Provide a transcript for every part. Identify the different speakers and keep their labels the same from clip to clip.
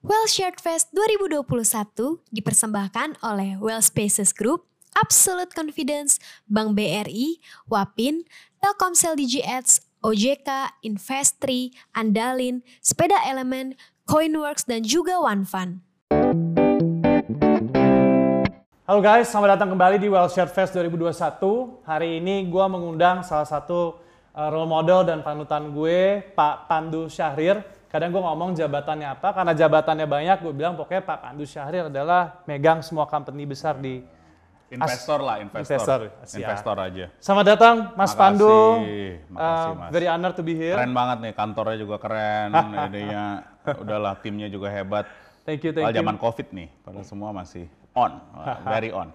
Speaker 1: Well Shared Fest 2021 dipersembahkan oleh Well Spaces Group, Absolute Confidence, Bank BRI, Wapin, Telkomsel Digi Ads, OJK, Investri, Andalin, Sepeda Elemen, Coinworks, dan juga OneFund.
Speaker 2: Halo guys, selamat datang kembali di Well Shared Fest 2021. Hari ini gue mengundang salah satu uh, role model dan panutan gue, Pak Pandu Syahrir. Kadang gue ngomong jabatannya apa, karena jabatannya banyak, gue bilang pokoknya Pak Pandu Syahrir adalah megang semua company besar di
Speaker 3: Investor lah, investor.
Speaker 2: Investor.
Speaker 3: Investor aja.
Speaker 2: Selamat datang Mas
Speaker 3: Makasih,
Speaker 2: Pandu.
Speaker 3: makasih,
Speaker 2: Uh,
Speaker 3: Mas.
Speaker 2: Very honored to be here.
Speaker 3: Keren banget nih, kantornya juga keren, idenya udahlah timnya juga hebat.
Speaker 2: Thank you, thank
Speaker 3: Padahal
Speaker 2: you.
Speaker 3: zaman covid nih, padahal semua masih on, very on.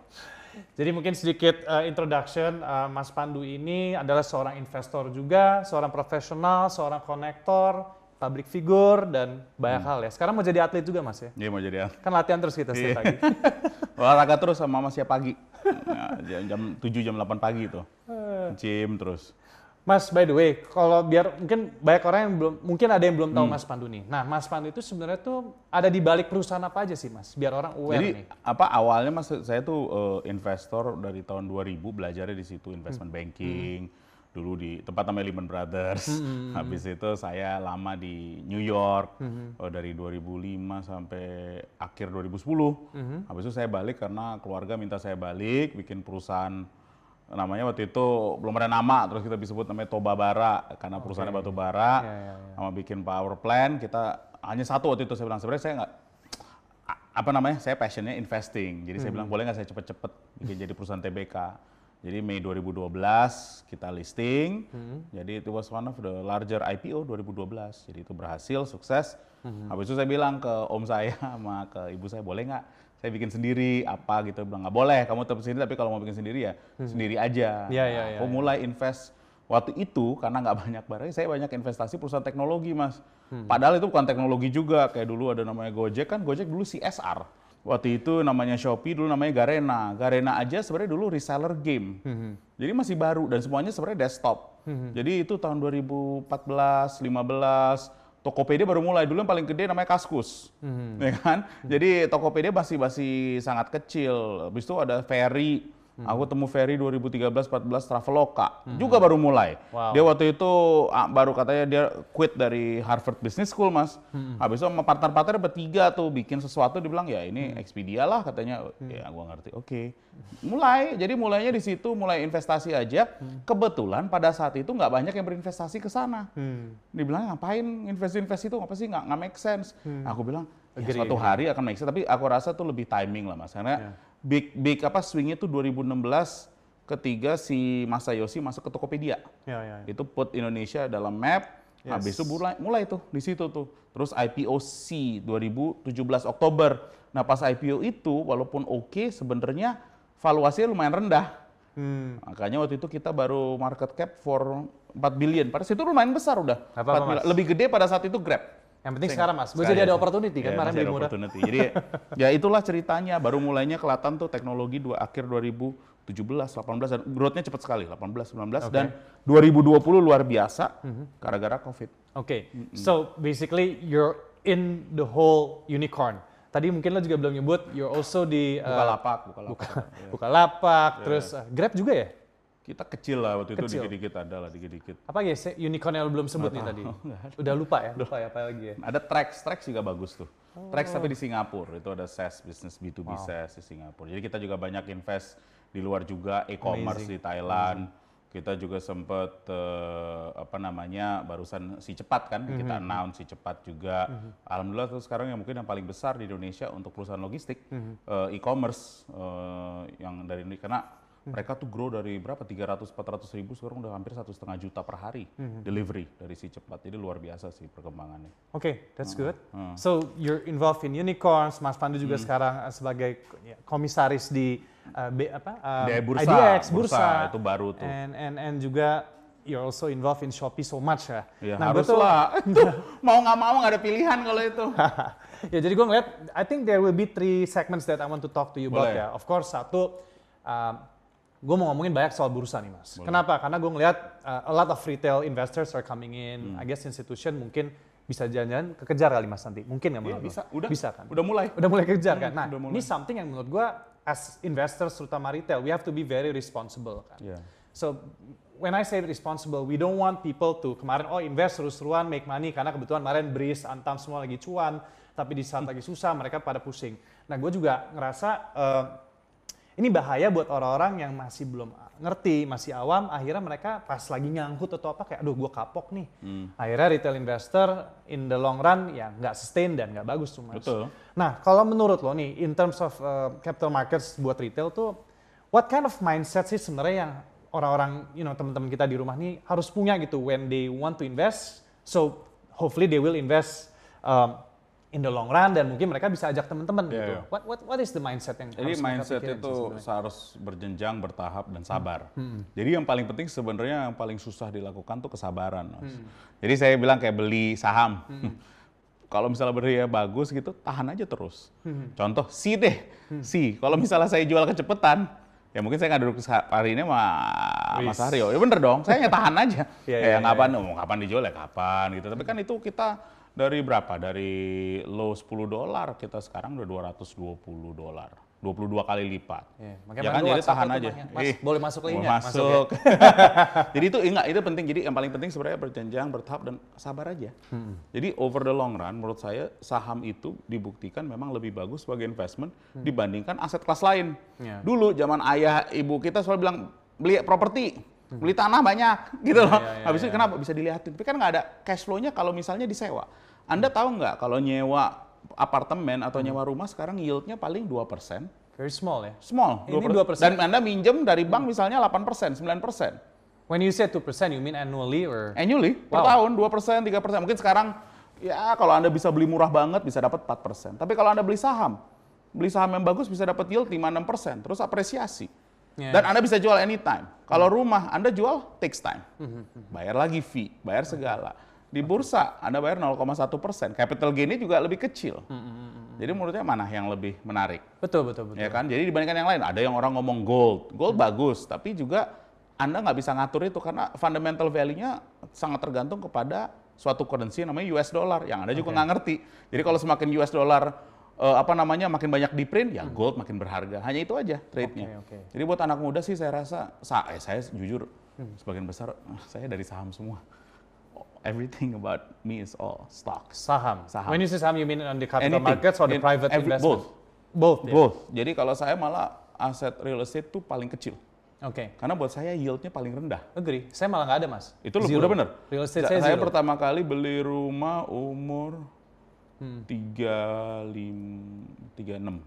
Speaker 2: Jadi mungkin sedikit uh, introduction, uh, Mas Pandu ini adalah seorang investor juga, seorang profesional, seorang konektor, public figure, dan banyak
Speaker 3: Hmm.
Speaker 2: hal ya. Sekarang mau jadi atlet juga Mas ya?
Speaker 3: Dia mau jadi
Speaker 2: Kan latihan terus kita setiap
Speaker 3: Iya.
Speaker 2: pagi.
Speaker 3: olahraga terus sama Mas ya pagi. Nah, jam, jam 7 jam 8 pagi tuh.
Speaker 2: Eh.
Speaker 3: Gym terus.
Speaker 2: Mas, by the way, kalau biar mungkin banyak orang yang belum, mungkin ada yang belum
Speaker 3: Hmm.
Speaker 2: tahu Mas Pandu nih. Nah, Mas Pandu itu sebenarnya tuh ada di balik perusahaan apa aja sih Mas? Biar orang aware
Speaker 3: Jadi
Speaker 2: nih.
Speaker 3: apa awalnya Mas saya tuh eh, investor dari tahun 2000 belajarnya di situ investment
Speaker 2: Hmm.
Speaker 3: banking. Dulu di tempat namanya Lehman Brothers.
Speaker 2: Hmm,
Speaker 3: Habis itu saya lama di New York
Speaker 2: Hmm.
Speaker 3: eh, dari 2005 sampai akhir 2010.
Speaker 2: Hmm.
Speaker 3: Habis itu saya balik karena keluarga minta saya balik bikin perusahaan namanya waktu itu belum ada nama terus kita disebut namanya Toba Bara karena perusahaannya batu bara
Speaker 2: Ya, ya, ya.
Speaker 3: sama bikin power plant kita hanya satu waktu itu saya bilang sebenarnya saya nggak apa namanya saya passionnya investing jadi saya bilang boleh nggak saya cepet-cepet bikin jadi perusahaan TBK jadi Mei 2012 kita listing. Jadi itu was one of the larger IPO 2012 jadi itu berhasil sukses. Habis itu saya bilang ke om saya sama ke ibu saya boleh nggak saya bikin sendiri? Apa gitu? Bilang nggak boleh. Kamu tetap sendiri tapi kalau mau bikin sendiri ya sendiri aja.
Speaker 2: Iya, iya,
Speaker 3: Nah,
Speaker 2: iya,
Speaker 3: aku mulai invest waktu itu karena nggak banyak barang saya banyak investasi perusahaan teknologi mas. Padahal itu bukan teknologi juga. Kayak dulu ada namanya Gojek. Kan Gojek dulu CSR waktu itu namanya Shopee dulu namanya Garena. Garena aja sebenarnya dulu reseller game. Jadi masih baru dan semuanya sebenarnya desktop. Jadi itu tahun 2014 15 Tokopedia baru mulai. Dulu yang paling gede namanya Kaskus, ya kan? Jadi Tokopedia masih masih sangat kecil. Habis itu ada Ferry, aku temu Ferry 2013-14 Traveloka, juga baru mulai.
Speaker 2: Wow.
Speaker 3: Dia waktu itu ah, baru katanya dia quit dari Harvard Business School mas. Habis itu sama partner-partner bertiga tuh bikin sesuatu, dia bilang ya ini Expedia lah katanya. Ya gua ngerti, oke. Mulai, jadi mulainya di situ, mulai investasi aja. Kebetulan pada saat itu nggak banyak yang berinvestasi ke sana. Dibilang ngapain invest-invest itu, apa sih nggak nggak make sense. Aku bilang, ya, suatu hari akan make sense, tapi aku rasa tuh lebih timing lah mas. Karena big big apa swingnya tuh 2016 ketiga si Masayoshi masuk ke Tokopedia.
Speaker 2: Ya, ya, ya.
Speaker 3: itu put Indonesia dalam map. Habis itu mulai mulai tuh di situ tuh. Terus IPO C 2017 Oktober. Nah pas IPO itu walaupun oke sebenarnya valuasinya lumayan rendah.
Speaker 2: Hmm.
Speaker 3: makanya waktu itu kita baru market cap for 4 billion. Pada situ lumayan besar udah.
Speaker 2: Apa-apa,
Speaker 3: 4 billion.
Speaker 2: Mas.
Speaker 3: lebih gede pada saat itu Grab
Speaker 2: Yang penting sekarang Mas, gue
Speaker 3: Sekarang
Speaker 2: jadi
Speaker 3: ya.
Speaker 2: ada opportunity kan
Speaker 3: Ya,
Speaker 2: kemarin
Speaker 3: masih
Speaker 2: beli
Speaker 3: ada
Speaker 2: murah.
Speaker 3: opportunity. Jadi ya itulah ceritanya. Baru mulainya kelihatan tuh teknologi dua akhir 2017, 18 dan growth-nya cepat sekali 18, 19 dan 2020 luar biasa
Speaker 2: Mhm.
Speaker 3: gara-gara Covid.
Speaker 2: Oke, so basically you're in the whole unicorn. Tadi mungkin lo juga belum nyebut, you're also di uh,
Speaker 3: Bukalapak, Bukalapak.
Speaker 2: buka, Bukalapak, terus uh, Grab juga ya?
Speaker 3: Kita kecil lah waktu itu
Speaker 2: Kecil.
Speaker 3: dikit-dikit ada lah dikit-dikit.
Speaker 2: Apa ya unicorn yang belum sebut nih tadi? Udah lupa ya? Lupa ya apa lagi ya?
Speaker 3: Ada Trax, Trax juga bagus tuh. Trax tapi di Singapura, itu ada SaaS, business B2B SaaS di Singapura. Jadi kita juga banyak invest di luar juga, e-commerce di Thailand. Kita juga sempat eh, apa namanya barusan si cepat kan kita announce si cepat juga. Alhamdulillah tuh sekarang yang mungkin yang paling besar di Indonesia untuk perusahaan logistik eh, e-commerce eh, yang dari ini karena mereka tuh grow dari berapa 300 400 ribu sekarang udah hampir satu setengah juta per hari delivery dari si cepat. Jadi luar biasa sih perkembangannya.
Speaker 2: Oke, that's good.
Speaker 3: Hmm.
Speaker 2: So you're involved in unicorns. Mas Pandu juga sekarang uh, sebagai ya, komisaris di uh, B, apa? um,
Speaker 3: Di bursa,
Speaker 2: IDX,
Speaker 3: bursa,
Speaker 2: bursa.
Speaker 3: itu baru tuh.
Speaker 2: And and and juga you're also involved in Shopee so much ya.
Speaker 3: Ya
Speaker 2: Nah,
Speaker 3: harus
Speaker 2: tuh-
Speaker 3: lah. Itu mau nggak mau nggak ada pilihan kalau itu.
Speaker 2: ya jadi gue ngeliat, I think there will be three segments that I want to talk to you about
Speaker 3: Boleh.
Speaker 2: ya. Of course satu, gue mau ngomongin banyak soal bursa nih mas. Kenapa? Karena gue ngeliat uh, a lot of retail investors are coming in.
Speaker 3: Hmm.
Speaker 2: I guess institution mungkin bisa jalan-jalan kekejar kali mas nanti. Mungkin nggak
Speaker 3: Iya,
Speaker 2: menurut lo?
Speaker 3: bisa. Udah.
Speaker 2: Bisa kan?
Speaker 3: Udah mulai.
Speaker 2: Udah mulai kejar kan? Nah,
Speaker 3: mulai.
Speaker 2: ini something yang menurut gua as investors terutama retail, we have to be very responsible kan.
Speaker 3: Iya.
Speaker 2: So when I say responsible, we don't want people to kemarin oh invest terus-terusan make money karena kebetulan kemarin Breeze, Antam semua lagi cuan, tapi di saat lagi susah mereka pada pusing. Nah gue juga ngerasa eh, ini bahaya buat orang-orang yang masih belum ngerti, masih awam, akhirnya mereka pas lagi ngangkut atau apa kayak aduh gue kapok nih. Akhirnya retail investor in the long run ya nggak sustain dan nggak bagus tuh mas.
Speaker 3: Betul.
Speaker 2: Nah, kalau menurut lo nih, in terms of uh, capital markets buat retail tuh, what kind of mindset sih sebenarnya yang orang-orang, you know, teman-teman kita di rumah nih harus punya gitu when they want to invest. So hopefully they will invest um, in the long run dan mungkin mereka bisa ajak teman-teman
Speaker 3: Iya,
Speaker 2: gitu.
Speaker 3: iya.
Speaker 2: What what what is the mindset yang
Speaker 3: Jadi
Speaker 2: harus
Speaker 3: mindset itu harus berjenjang, bertahap, dan sabar.
Speaker 2: Hmm.
Speaker 3: Jadi yang paling penting sebenarnya yang paling susah dilakukan tuh kesabaran. Mas.
Speaker 2: Hmm.
Speaker 3: Jadi saya bilang kayak beli saham. Kalau misalnya beri ya bagus gitu, tahan aja terus.
Speaker 2: Hmm.
Speaker 3: Contoh, si deh, si. Kalau misalnya saya jual kecepetan, ya mungkin saya nggak duduk hari ini sama Mas. Aryo. Ya bener dong, saya hanya tahan aja.
Speaker 2: Iya,
Speaker 3: ya
Speaker 2: iya,
Speaker 3: kapan, mau kapan dijual ya kapan gitu. Tapi kan itu kita dari berapa? Dari low 10 dolar, kita sekarang udah 220 dolar. 22 kali lipat.
Speaker 2: Iya,
Speaker 3: Ya
Speaker 2: makanya
Speaker 3: kan jadi tahan aja.
Speaker 2: Mas,
Speaker 3: Ih,
Speaker 2: boleh masuk
Speaker 3: mau
Speaker 2: linknya? Masuk ya?
Speaker 3: Masuk. jadi itu ingat itu penting. Jadi yang paling penting sebenarnya berjenjang, bertahap dan sabar aja.
Speaker 2: Hmm.
Speaker 3: Jadi over the long run menurut saya saham itu dibuktikan memang lebih bagus sebagai investment dibandingkan aset kelas lain.
Speaker 2: Hmm. Iya.
Speaker 3: Dulu zaman ayah ibu kita selalu bilang beli properti, beli tanah banyak gitu loh.
Speaker 2: Hmm. iya, iya,
Speaker 3: Habis itu
Speaker 2: iya.
Speaker 3: kenapa bisa dilihatin? Tapi kan nggak ada cash flow-nya kalau misalnya disewa. Anda tahu nggak kalau nyewa apartemen atau
Speaker 2: Hmm.
Speaker 3: nyewa rumah sekarang yieldnya paling 2%.
Speaker 2: Very small ya.
Speaker 3: Small,
Speaker 2: Ini
Speaker 3: 2%.
Speaker 2: 2%.
Speaker 3: Dan Anda minjem dari bank misalnya 8%, 9%.
Speaker 2: When you say 2%, you mean annually or?
Speaker 3: Annually, per
Speaker 2: Wow.
Speaker 3: tahun 2%, 3%. Mungkin sekarang ya kalau Anda bisa beli murah banget bisa dapat 4%. Tapi kalau Anda beli saham, beli saham yang bagus bisa dapat yield 5-6%, terus apresiasi.
Speaker 2: Ya.
Speaker 3: Dan Anda bisa jual anytime. Kalau rumah Anda jual takes time. Bayar lagi fee, bayar segala. Di bursa Anda bayar 0,1%. Capital gain-nya juga lebih kecil. Jadi menurutnya mana yang lebih menarik?
Speaker 2: Betul, betul, betul.
Speaker 3: Ya kan? Jadi dibandingkan yang lain, ada yang orang ngomong gold. Gold bagus, tapi juga Anda nggak bisa ngatur itu karena fundamental value-nya sangat tergantung kepada suatu currency namanya US dollar yang Anda juga nggak ngerti. Jadi kalau semakin US dollar eh, apa namanya makin banyak di print, ya gold makin berharga. Hanya itu aja trade-nya.
Speaker 2: Oke, oke.
Speaker 3: Jadi buat anak muda sih saya rasa, sa eh, saya jujur sebagian besar ah, saya dari saham semua. Everything about me is all stocks.
Speaker 2: Saham.
Speaker 3: Saham.
Speaker 2: When you say saham, you mean on the capital
Speaker 3: Anything.
Speaker 2: markets or the
Speaker 3: In
Speaker 2: private
Speaker 3: every-
Speaker 2: investment?
Speaker 3: both.
Speaker 2: Both. ya?
Speaker 3: Both. Jadi kalau saya malah aset real estate tuh paling kecil.
Speaker 2: Oke.
Speaker 3: Karena buat saya yieldnya paling rendah.
Speaker 2: Agree. Saya malah nggak ada, Mas.
Speaker 3: Itu loh, udah bener.
Speaker 2: Real estate
Speaker 3: Sa-
Speaker 2: saya,
Speaker 3: saya
Speaker 2: zero.
Speaker 3: pertama kali beli rumah umur
Speaker 2: Hmm.
Speaker 3: Tiga lim tiga enam.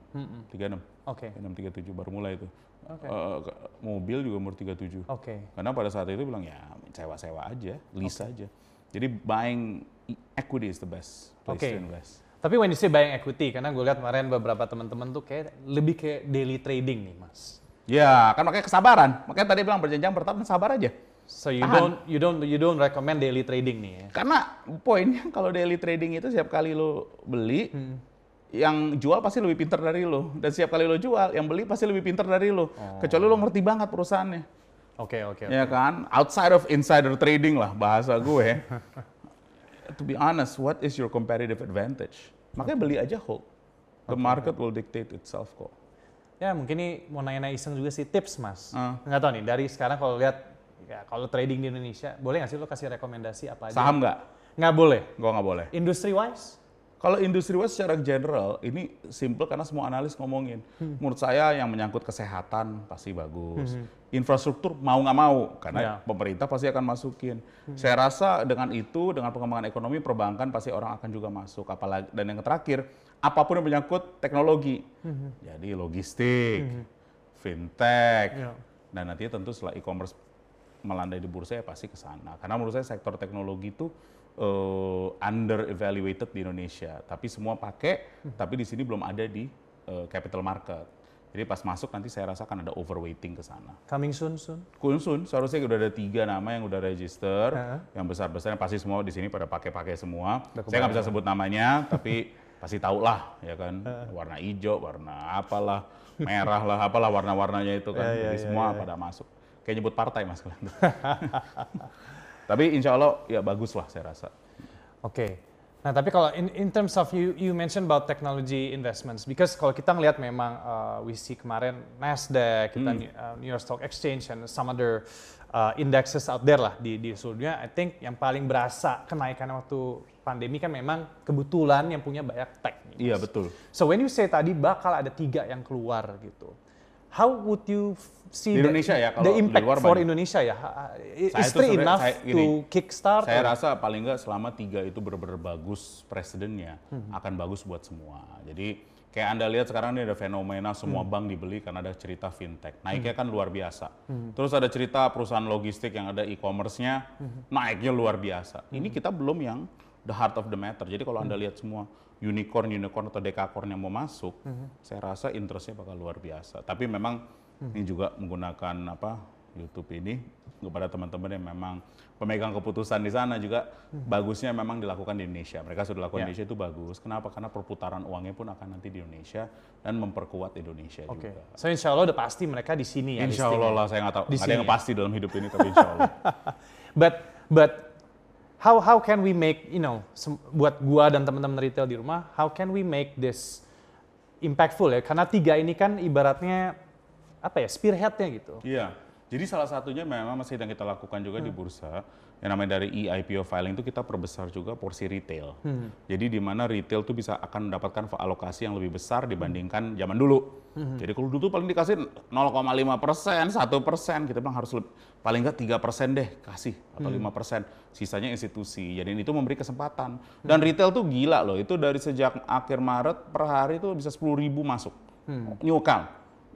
Speaker 3: Tiga enam.
Speaker 2: Oke.
Speaker 3: enam tiga tujuh baru mulai itu.
Speaker 2: Oke.
Speaker 3: Eh, ke- mobil juga umur tiga tujuh.
Speaker 2: Oke.
Speaker 3: karena pada saat itu bilang ya sewa-sewa aja lease aja. Jadi buying e- equity is the best place
Speaker 2: Oke.
Speaker 3: to invest.
Speaker 2: Tapi when you say buying equity, karena gue lihat kemarin beberapa teman-teman tuh kayak lebih kayak daily trading nih, Mas.
Speaker 3: ya kan makanya kesabaran. Makanya tadi bilang berjenjang bertahap sabar aja
Speaker 2: So you
Speaker 3: Tahan.
Speaker 2: don't you don't you don't recommend daily trading nih ya?
Speaker 3: Karena poinnya kalau daily trading itu setiap kali lo beli, yang jual pasti lebih pintar dari lo. Dan setiap kali lo jual, yang beli pasti lebih pintar dari lo. Kecuali lo ngerti banget perusahaannya.
Speaker 2: Oke oke.
Speaker 3: Ya kan? Outside of insider trading lah bahasa gue. to be honest, what is your competitive advantage? Makanya beli aja hold. The market will dictate itself kok.
Speaker 2: Ya mungkin ini mau nanya-nanya iseng juga sih tips mas.
Speaker 3: Ah.
Speaker 2: Nggak tahu nih dari sekarang kalau lihat ya kalau trading di Indonesia boleh nggak sih lo kasih rekomendasi apa aja?
Speaker 3: Saham nggak?
Speaker 2: Nggak boleh.
Speaker 3: Gue nggak boleh.
Speaker 2: Industry wise?
Speaker 3: Kalau industri wise secara general ini simple karena semua analis ngomongin. Menurut saya yang menyangkut kesehatan pasti bagus. Infrastruktur mau nggak mau karena
Speaker 2: Ya.
Speaker 3: pemerintah pasti akan masukin. Saya rasa dengan itu dengan pengembangan ekonomi perbankan pasti orang akan juga masuk. Apalagi dan yang terakhir apa pun yang menyangkut teknologi. Jadi logistik, fintech,
Speaker 2: Ya.
Speaker 3: dan nanti tentu setelah e-commerce melandai di bursa ya pasti ke sana. Karena menurut saya sektor teknologi itu eh, under evaluated di Indonesia. Tapi semua pakai, tapi di sini belum ada di eh, capital market. Jadi pas masuk nanti saya rasa akan ada overweighting ke sana.
Speaker 2: Coming soon soon?
Speaker 3: Kunsun, seharusnya udah ada tiga nama yang udah register,
Speaker 2: Heeh.
Speaker 3: yang besar-besar pasti semua di sini pada pakai-pakai semua. Saya nggak bisa sebut namanya, tapi pasti tahu lah, ya kan, warna hijau, warna apalah, merah lah, apalah warna-warnanya itu kan,
Speaker 2: Ya, ya,
Speaker 3: jadi
Speaker 2: ya,
Speaker 3: semua
Speaker 2: ya.
Speaker 3: pada masuk. Kayak nyebut partai mas tapi insya Allah ya bagus lah saya rasa.
Speaker 2: Oke. Nah, tapi kalau in, in terms of you you mentioned about technology investments because kalau kita ngelihat memang uh, we see kemarin Nasdaq, kita uh, New York Stock Exchange and some other uh, indexes out there lah di di seluruh dunia, I think yang paling berasa kenaikan waktu pandemi kan memang kebetulan yang punya banyak tech.
Speaker 3: Iya betul.
Speaker 2: So when you say tadi bakal ada tiga yang keluar gitu, how would you see
Speaker 3: Di
Speaker 2: the-
Speaker 3: Indonesia ya, kalau
Speaker 2: the
Speaker 3: di
Speaker 2: impact
Speaker 3: luar
Speaker 2: for
Speaker 3: banyak.
Speaker 2: Indonesia ya? Is three
Speaker 3: sebenarnya-
Speaker 2: enough
Speaker 3: saya
Speaker 2: to
Speaker 3: gini,
Speaker 2: kickstart?
Speaker 3: Saya
Speaker 2: or-
Speaker 3: rasa paling nggak selama tiga itu benar-benar bagus presidennya
Speaker 2: Hmm.
Speaker 3: akan bagus buat semua. Jadi kayak anda lihat sekarang ini ada fenomena semua
Speaker 2: Hmm.
Speaker 3: bank dibeli karena ada cerita fintech. Naiknya kan luar biasa. Terus ada cerita perusahaan logistik yang ada e-commerce-nya
Speaker 2: Hmm.
Speaker 3: naiknya luar biasa. Ini kita belum yang the heart of the matter. Jadi kalau anda
Speaker 2: Hmm.
Speaker 3: lihat semua unicorn, unicorn atau dekakorn yang mau masuk, saya rasa interestnya bakal luar biasa. Tapi memang ini juga menggunakan apa YouTube ini kepada teman-teman yang memang pemegang keputusan di sana juga bagusnya memang dilakukan di Indonesia. Mereka sudah lakukan
Speaker 2: Ya.
Speaker 3: di Indonesia itu bagus. Kenapa? Karena perputaran uangnya pun akan nanti di Indonesia dan memperkuat Indonesia
Speaker 2: Oke,
Speaker 3: juga.
Speaker 2: so insya Allah udah pasti mereka di sini ya.
Speaker 3: Insya. Allah lah, saya nggak tahu.
Speaker 2: Di
Speaker 3: ada yang
Speaker 2: ya?
Speaker 3: pasti dalam hidup ini, tapi insya Allah.
Speaker 2: But but how how can we make you know buat gua dan teman-teman retail di rumah, how can we make this impactful ya? Karena tiga ini kan ibaratnya apa ya spearheadnya gitu.
Speaker 3: Iya. Jadi salah satunya memang masih yang kita lakukan juga di bursa yang namanya dari e-IPO filing itu kita perbesar juga porsi retail. Jadi di mana retail tuh bisa akan mendapatkan alokasi yang lebih besar dibandingkan zaman dulu. Jadi kalau dulu tuh paling dikasih 0,5 persen, satu persen, kita bilang harus lebih, paling nggak tiga persen deh kasih atau lima persen. Sisanya institusi. Jadi itu memberi kesempatan. Dan retail tuh gila loh. Itu dari sejak akhir Maret per hari itu bisa 10 ribu masuk. New account.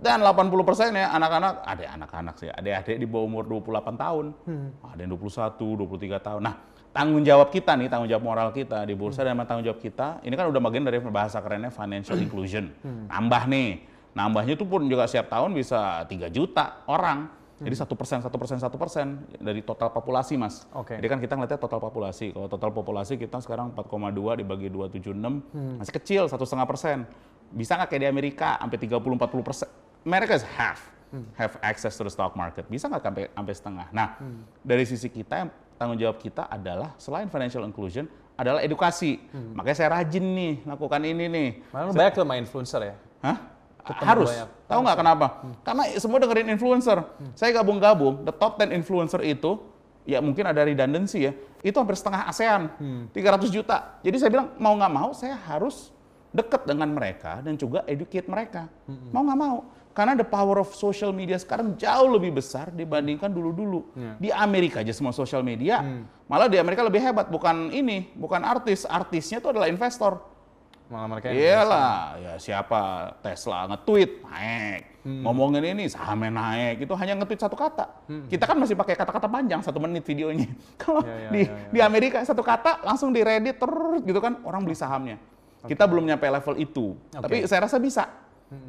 Speaker 3: Dan 80 persen ya anak-anak, ada anak-anak sih, adik-adik di bawah umur 28 tahun, ada yang 21, 23 tahun. Nah, tanggung jawab kita nih, tanggung jawab moral kita di bursa dan tanggung jawab kita, ini kan udah bagian dari bahasa kerennya financial inclusion. Nambah nih, nambahnya itu pun juga setiap tahun bisa 3 juta orang. Jadi satu persen, satu persen, satu persen dari total populasi mas.
Speaker 2: Oke.
Speaker 3: Jadi kan kita ngeliatnya total populasi. Kalau total populasi kita sekarang 4,2 dibagi 276, masih kecil, satu setengah persen. Bisa nggak kayak di Amerika sampai 30-40 persen? Amerika is half, have access to the stock market. Bisa nggak sampai sampai setengah? Nah, dari sisi kita, tanggung jawab kita adalah selain financial inclusion adalah edukasi. Makanya saya rajin nih lakukan ini nih.
Speaker 2: Malah banyak tuh sama influencer ya.
Speaker 3: Hah?
Speaker 2: Ketemu
Speaker 3: Harus.
Speaker 2: banyak.
Speaker 3: Tahu nggak kenapa? Karena semua dengerin influencer. Saya gabung-gabung, the top 10 influencer itu, ya mungkin ada redundancy ya, itu hampir setengah ASEAN, 300 juta. Jadi saya bilang, mau nggak mau saya harus dekat dengan mereka dan juga educate mereka. Mau nggak mau. Karena the power of social media sekarang jauh lebih besar dibandingkan dulu-dulu. Di Amerika aja semua social media, malah di Amerika lebih hebat. Bukan ini, bukan artis. Artisnya itu adalah investor.
Speaker 2: Malah mereka
Speaker 3: Iyalah, ya siapa Tesla nge-tweet naik, ngomongin ini sahamnya naik, itu hanya nge-tweet satu kata. Kita kan masih pakai kata-kata panjang satu menit videonya. Kalau
Speaker 2: Ya, ya,
Speaker 3: di
Speaker 2: ya, ya.
Speaker 3: di Amerika satu kata langsung di Reddit terus gitu kan orang beli sahamnya. Kita belum nyampe level itu, tapi saya rasa bisa.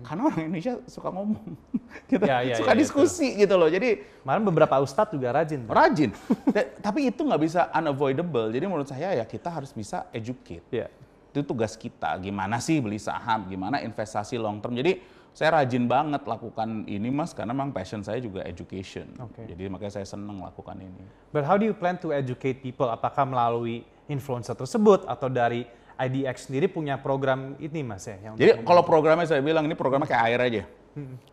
Speaker 3: Karena orang Indonesia suka ngomong, kita
Speaker 2: Ya, ya,
Speaker 3: suka
Speaker 2: ya,
Speaker 3: diskusi gitu loh. Jadi
Speaker 2: Kemarin beberapa ustadz juga rajin. tuh.
Speaker 3: rajin. Tapi itu nggak bisa unavoidable. Jadi menurut saya ya kita harus bisa educate
Speaker 2: Iya.
Speaker 3: itu tugas kita gimana sih beli saham gimana investasi long term jadi saya rajin banget lakukan ini mas karena memang passion saya juga education
Speaker 2: Oke.
Speaker 3: jadi makanya saya senang lakukan ini
Speaker 2: But how do you plan to educate people? Apakah melalui influencer tersebut atau dari IDX sendiri punya program ini mas ya? Yang
Speaker 3: jadi kalau programnya saya bilang ini programnya kayak air aja.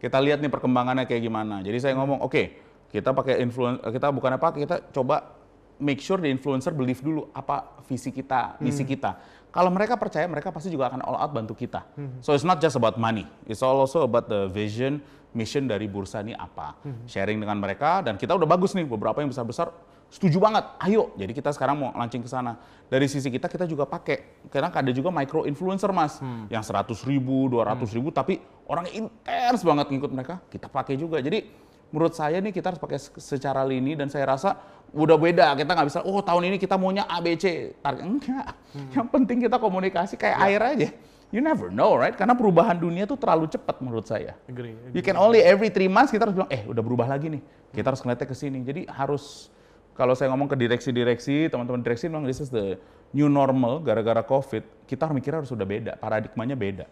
Speaker 3: Kita lihat nih perkembangannya kayak gimana. Jadi saya ngomong oke kita pakai influencer kita bukan apa kita coba make sure the influencer believe dulu apa visi kita misi kita. Kalau mereka percaya mereka pasti juga akan all out bantu kita. So it's not just about money. It's also about the vision mission dari bursa ini apa. Sharing dengan mereka dan kita udah bagus nih beberapa yang besar besar setuju banget. Ayo. Jadi kita sekarang mau launching ke sana. Dari sisi kita kita juga pakai. Karena ada juga micro influencer mas yang 100 ribu 200 ribu tapi orang intens banget ngikut mereka. Kita pakai juga. Jadi menurut saya nih kita harus pakai se- secara lini dan saya rasa udah beda. Kita nggak bisa oh tahun ini kita maunya ABC target enggak. Yang penting kita komunikasi kayak air aja. You never know right? Karena perubahan dunia tuh terlalu cepat menurut saya.
Speaker 2: Agree.
Speaker 3: you can only every three months kita harus bilang eh udah berubah lagi nih. Kita harus ngeliatnya ke sini. Jadi harus kalau saya ngomong ke direksi-direksi teman-teman direksi bilang this is the new normal gara-gara covid kita harus mikirnya harus udah beda paradigmanya beda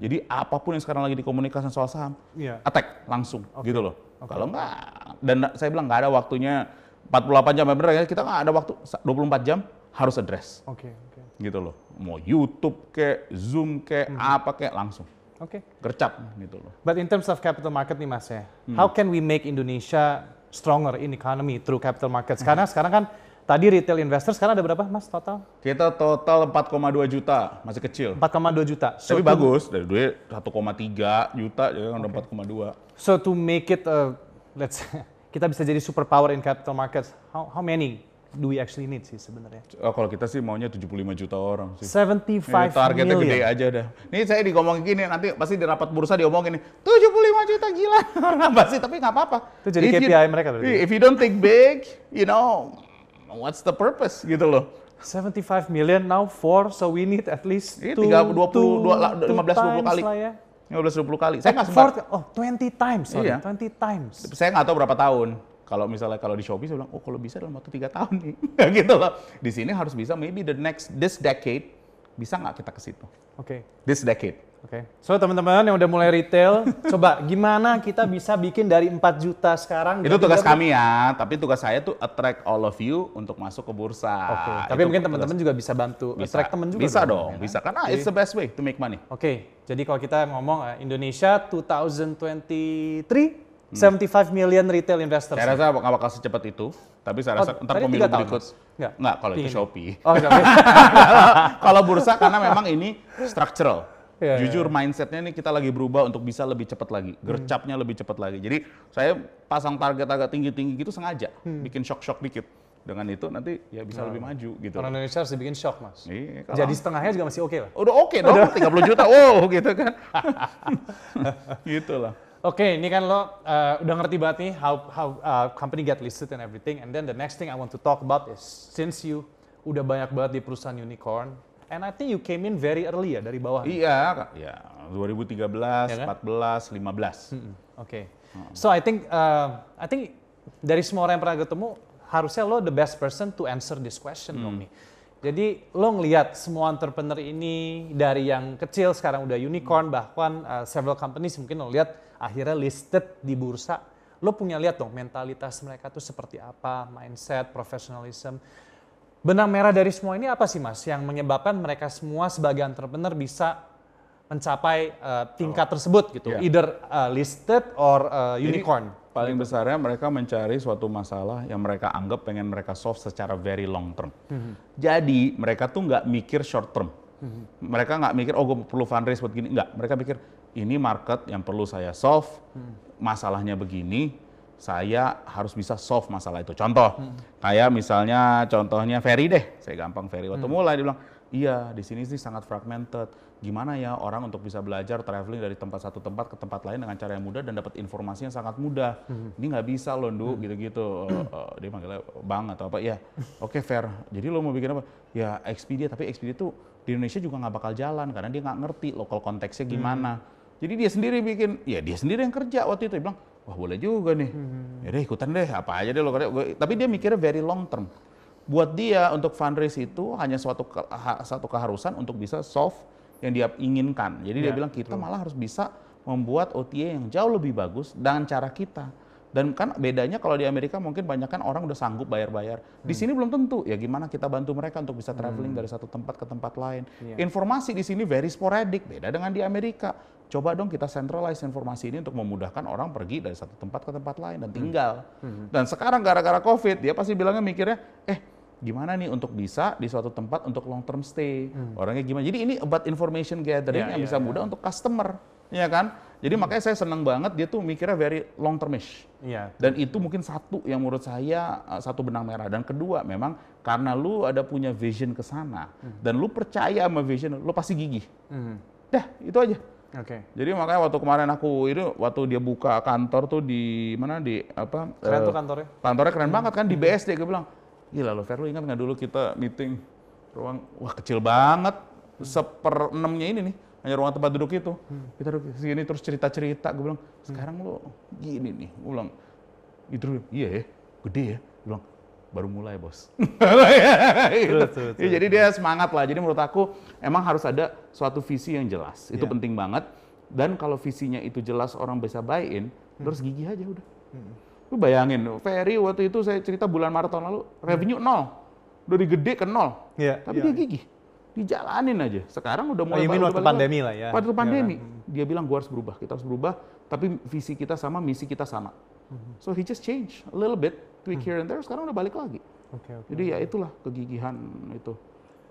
Speaker 3: jadi apa pun yang sekarang lagi dikomunikasikan soal saham
Speaker 2: Iya.
Speaker 3: attack langsung gitu loh. Kalau enggak dan saya bilang nggak ada waktunya 48 jam bener ya kita nggak ada waktu 24 jam harus address.
Speaker 2: Oke, oke.
Speaker 3: gitu loh. Mau YouTube kayak Zoom kayak
Speaker 2: Hmm.
Speaker 3: apa kayak langsung
Speaker 2: Oke.
Speaker 3: gercap gitu loh.
Speaker 2: But in terms of capital market nih Mas ya,
Speaker 3: Hmm.
Speaker 2: how can we make Indonesia stronger in economy through capital markets? Karena sekarang kan tadi retail investor sekarang ada berapa Mas total?
Speaker 3: Kita total 4,2 juta, masih kecil.
Speaker 2: 4,2 juta. So
Speaker 3: Tapi
Speaker 2: to-
Speaker 3: bagus, dari duit 1,3 juta, jadi kan udah 4,2.
Speaker 2: So to make it, uh, let's kita bisa jadi superpower in capital markets, how, how many do we actually need sih sebenarnya?
Speaker 3: Oh, kalau kita sih maunya 75 juta orang sih.
Speaker 2: 75
Speaker 3: Ini targetnya
Speaker 2: million.
Speaker 3: gede aja dah. Nih saya digomongin gini, nanti pasti di rapat bursa diomongin nih, 75 juta gila. Orang apa sih, tapi nggak apa-apa.
Speaker 2: Itu jadi
Speaker 3: If you-
Speaker 2: KPI mereka berarti?
Speaker 3: If you don't think big, you know, what's the purpose gitu loh.
Speaker 2: 75 million now for, so we need at least two,
Speaker 3: 30, 20,
Speaker 2: two-
Speaker 3: 15,
Speaker 2: two
Speaker 3: 20
Speaker 2: times
Speaker 3: kali.
Speaker 2: lah ya.
Speaker 3: 15-20 kali. Saya nggak
Speaker 2: Four-
Speaker 3: sempat,
Speaker 2: oh 20 times, sorry,
Speaker 3: Iya.
Speaker 2: 20 times.
Speaker 3: saya nggak tahu berapa tahun. Kalau misalnya kalau di Shopee saya bilang, oh kalau bisa dalam waktu tiga tahun nih, gitu loh. Di sini harus bisa, maybe the next this decade bisa nggak kita ke situ?
Speaker 2: Oke.
Speaker 3: This decade.
Speaker 2: Oke. So teman-teman yang udah mulai retail, coba gimana kita bisa bikin dari 4 juta sekarang?
Speaker 3: Itu tugas kami ya, tapi tugas saya tuh attract all of you untuk masuk ke bursa.
Speaker 2: Oke.
Speaker 3: Itu
Speaker 2: Tapi mungkin
Speaker 3: tugas-
Speaker 2: teman-teman juga bisa bantu
Speaker 3: bisa,
Speaker 2: attract teman juga.
Speaker 3: Bisa
Speaker 2: dong,
Speaker 3: dong,
Speaker 2: ya kan?
Speaker 3: bisa karena it's the best way to make money.
Speaker 2: Oke. Jadi kalau kita ngomong eh, Indonesia 2023 75 million retail investors.
Speaker 3: Saya rasa nggak bakal secepat itu, tapi saya rasa
Speaker 2: Oh,
Speaker 3: ntar pemilu berikut.
Speaker 2: Nggak?
Speaker 3: Nggak, kalau itu. Shopee.
Speaker 2: Oh, oke.
Speaker 3: kalau bursa karena memang ini structural.
Speaker 2: Iya,
Speaker 3: Jujur mindsetnya ini kita lagi berubah untuk bisa lebih cepat lagi,
Speaker 2: Hmm.
Speaker 3: gercapnya lebih cepat lagi. Jadi saya pasang target agak tinggi-tinggi gitu sengaja,
Speaker 2: Hmm.
Speaker 3: bikin shock-shock dikit. Dengan itu nanti ya bisa lebih maju gitu.
Speaker 2: Orang Indonesia harus dibikin shock, Mas.
Speaker 3: Iya, kalau-
Speaker 2: Jadi setengahnya juga masih oke lah.
Speaker 3: Udah oke dong, 30 juta, wow gitu kan. gitu lah.
Speaker 2: Oke, ini kan lo uh, udah ngerti banget nih how how uh, company get listed and everything. And then the next thing I want to talk about is since you udah banyak banget di perusahaan unicorn, and I think you came in very early ya dari bawah.
Speaker 3: Iya, Kak. ya 2013,
Speaker 2: Ya kan?
Speaker 3: 14, 15.
Speaker 2: Mm, Oke. So I think uh, I think dari semua orang yang pernah ketemu harusnya lo the best person to answer this question dong nih. Jadi lo ngelihat semua entrepreneur ini dari yang kecil sekarang udah unicorn bahkan uh, several companies mungkin lo lihat akhirnya listed di bursa. Lo punya lihat dong mentalitas mereka tuh seperti apa, mindset, professionalism. Benang merah dari semua ini apa sih mas yang menyebabkan mereka semua sebagai entrepreneur bisa mencapai uh, tingkat tersebut gitu,
Speaker 3: Iya.
Speaker 2: either uh, listed or uh,
Speaker 3: Jadi,
Speaker 2: unicorn.
Speaker 3: paling besarnya mereka mencari suatu masalah yang mereka anggap pengen mereka solve secara very long term. Jadi mereka tuh nggak mikir short term. Mereka nggak mikir, oh gue perlu fundraise buat gini. Nggak, mereka pikir ini market yang perlu saya solve, masalahnya begini, saya harus bisa solve masalah itu. Contoh, kayak misalnya contohnya Ferry deh, saya gampang Ferry. Waktu mulai dia bilang, iya di sini sih sangat fragmented. Gimana ya orang untuk bisa belajar traveling dari tempat satu tempat ke tempat lain dengan cara yang mudah dan dapat informasi yang sangat mudah. Ini nggak bisa loh, Ndu, gitu-gitu. Eh, eh, dia manggilnya Bang atau apa, iya. Oke, fair. Jadi lo mau bikin apa? Ya Expedia, tapi Expedia tuh di Indonesia juga nggak bakal jalan karena dia nggak ngerti lokal konteksnya gimana. Jadi dia sendiri bikin, ya dia sendiri yang kerja waktu itu. Dia bilang, wah boleh juga nih. Ya deh ikutan deh, apa aja deh lo kerja. Tapi dia mikirnya very long term. Buat dia untuk fundraise itu hanya suatu ke- ha- satu keharusan untuk bisa solve yang dia inginkan. Jadi dia
Speaker 2: Ya,
Speaker 3: bilang kita malah harus bisa membuat OTA yang jauh lebih bagus dengan cara kita. Dan kan bedanya kalau di Amerika mungkin banyak kan orang udah sanggup bayar-bayar. Di sini belum tentu. Ya gimana kita bantu mereka untuk bisa traveling dari satu tempat ke tempat lain.
Speaker 2: Iya.
Speaker 3: Informasi di sini very sporadic, beda dengan di Amerika. Coba dong kita centralize informasi ini untuk memudahkan orang pergi dari satu tempat ke tempat lain dan tinggal. Dan sekarang gara-gara COVID, dia pasti bilangnya mikirnya, eh gimana nih untuk bisa di suatu tempat untuk long term stay. Orangnya gimana. Jadi ini about information gathering
Speaker 2: Iya,
Speaker 3: yang
Speaker 2: iya,
Speaker 3: bisa
Speaker 2: iya.
Speaker 3: mudah untuk customer. Ya kan? Jadi makanya saya senang banget dia tuh mikirnya very long termish.
Speaker 2: Iya.
Speaker 3: Dan itu mungkin satu yang menurut saya uh, satu benang merah. Dan kedua memang karena lu ada punya vision ke sana dan lu percaya sama vision, lu pasti gigih.
Speaker 2: Mhm.
Speaker 3: Dah, itu aja.
Speaker 2: Oke.
Speaker 3: Jadi makanya waktu kemarin aku itu waktu dia buka kantor tuh di mana di apa?
Speaker 2: Keren
Speaker 3: eh,
Speaker 2: tuh kantornya.
Speaker 3: Kantornya keren banget kan di BSD gue bilang, gila lo Fer, lu ingat nggak dulu kita meeting ruang, wah kecil banget, seper enamnya ini nih, hanya ruang tempat duduk itu. Kita duduk sini terus cerita-cerita, gue bilang, sekarang lo gini nih, gue bilang, itu iya ya, gede ya, gue bilang, baru mulai bos. Gitu.
Speaker 2: Betul, betul,
Speaker 3: Ya, jadi dia semangat lah, jadi menurut aku emang harus ada suatu visi yang jelas, itu
Speaker 2: Iya.
Speaker 3: penting banget. Dan kalau visinya itu jelas orang bisa buy-in, terus gigih aja udah. Lu bayangin, Ferry waktu itu saya cerita bulan Maret tahun lalu, revenue nol. Dari gede ke nol.
Speaker 2: Iya,
Speaker 3: Tapi
Speaker 2: iya.
Speaker 3: dia gigih. Dijalanin aja. Sekarang udah
Speaker 2: Oh,
Speaker 3: mulai
Speaker 2: mean
Speaker 3: udah
Speaker 2: waktu
Speaker 3: balik
Speaker 2: pandemi lah ya?
Speaker 3: Waktu
Speaker 2: Iya
Speaker 3: pandemi, dia bilang gua harus berubah, kita harus berubah, tapi visi kita sama, misi kita sama.
Speaker 2: Mhm.
Speaker 3: So he just change a little bit, tweak here and there, sekarang udah balik lagi.
Speaker 2: Oke, oke.
Speaker 3: Jadi ya itulah kegigihan itu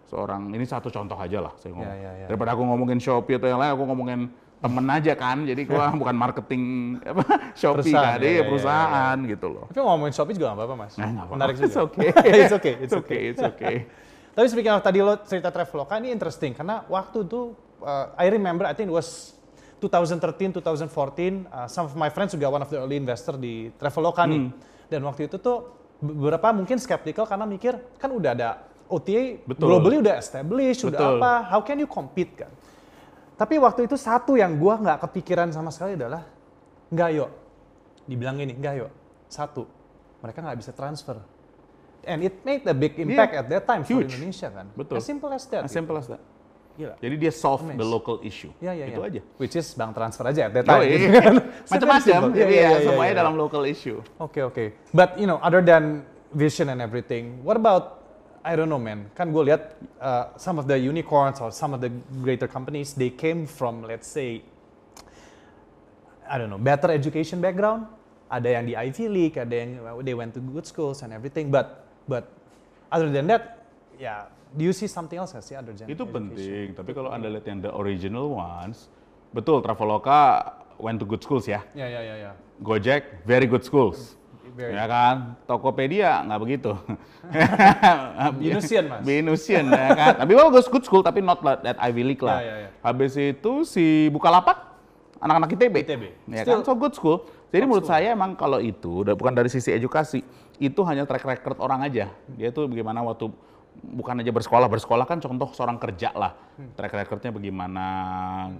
Speaker 3: seorang ini satu contoh aja lah saya ngomong.
Speaker 2: Ya, ya, ya.
Speaker 3: Daripada aku ngomongin Shopee atau yang lain, aku ngomongin temen aja kan. Jadi gua bukan marketing apa Shopee
Speaker 2: Perusahaan,
Speaker 3: kan,
Speaker 2: ya,
Speaker 3: iya,
Speaker 2: ya, ya,
Speaker 3: perusahaan gitu loh.
Speaker 2: Tapi ngomongin Shopee juga nggak apa-apa mas.
Speaker 3: Nah, nggak apa-apa.
Speaker 2: Menarik juga.
Speaker 3: It's okay.
Speaker 2: it's okay. It's
Speaker 3: It's okay, it's okay.
Speaker 2: Tapi speaking of tadi lo cerita Traveloka ini interesting karena waktu itu uh, I remember I think it was 2013 2014 uh, some of my friends juga one of the early investor di Traveloka nih.
Speaker 3: Hmm.
Speaker 2: Dan waktu itu tuh beberapa mungkin skeptical karena mikir kan udah ada OTA
Speaker 3: Betul.
Speaker 2: globally udah established, udah
Speaker 3: Betul.
Speaker 2: apa, how can you compete kan? Tapi waktu itu satu yang gua nggak kepikiran sama sekali adalah nggak yuk, dibilang gini nggak yuk, satu mereka nggak bisa transfer. And it made a big impact
Speaker 3: Iya.
Speaker 2: at that time for
Speaker 3: Huge.
Speaker 2: Indonesia kan.
Speaker 3: Betul.
Speaker 2: As simple as that.
Speaker 3: As simple as that.
Speaker 2: Gila.
Speaker 3: Jadi dia solve
Speaker 2: Amazing.
Speaker 3: the local issue.
Speaker 2: Ya, ya,
Speaker 3: itu
Speaker 2: ya.
Speaker 3: aja.
Speaker 2: Which is bank transfer aja at that time. Gitu kan.
Speaker 3: Macam-macam.
Speaker 2: Simple.
Speaker 3: Iya,
Speaker 2: Iya, iya, iya,
Speaker 3: semuanya
Speaker 2: iya.
Speaker 3: dalam local issue.
Speaker 2: Oke oke. But you know, other than vision and everything, what about I don't know man. Kan gue lihat uh, some of the unicorns or some of the greater companies, they came from let's say I don't know better education background. Ada yang di Ivy League, ada yang they went to good schools and everything. But but other than that, ya, do you see something else sih other than
Speaker 3: Itu
Speaker 2: education?
Speaker 3: penting. Tapi kalau anda lihat yang the original ones, betul Traveloka went to good schools ya.
Speaker 2: Ya ya ya ya.
Speaker 3: Gojek very good schools.
Speaker 2: Very
Speaker 3: Ya kan? Tokopedia nggak begitu.
Speaker 2: Binusian, Mas.
Speaker 3: Binusian ya kan. Tapi bagus good school tapi not that Ivy League lah.
Speaker 2: Ya, ya, ya.
Speaker 3: Habis itu si Bukalapak anak-anak ITB.
Speaker 2: ITB.
Speaker 3: Ya
Speaker 2: Still-
Speaker 3: kan? So good school. Jadi menurut saya emang kalau itu bukan dari sisi edukasi, itu hanya track record orang aja. Dia tuh bagaimana waktu bukan aja bersekolah, bersekolah kan contoh seorang kerja lah.
Speaker 2: Hmm.
Speaker 3: Track recordnya bagaimana,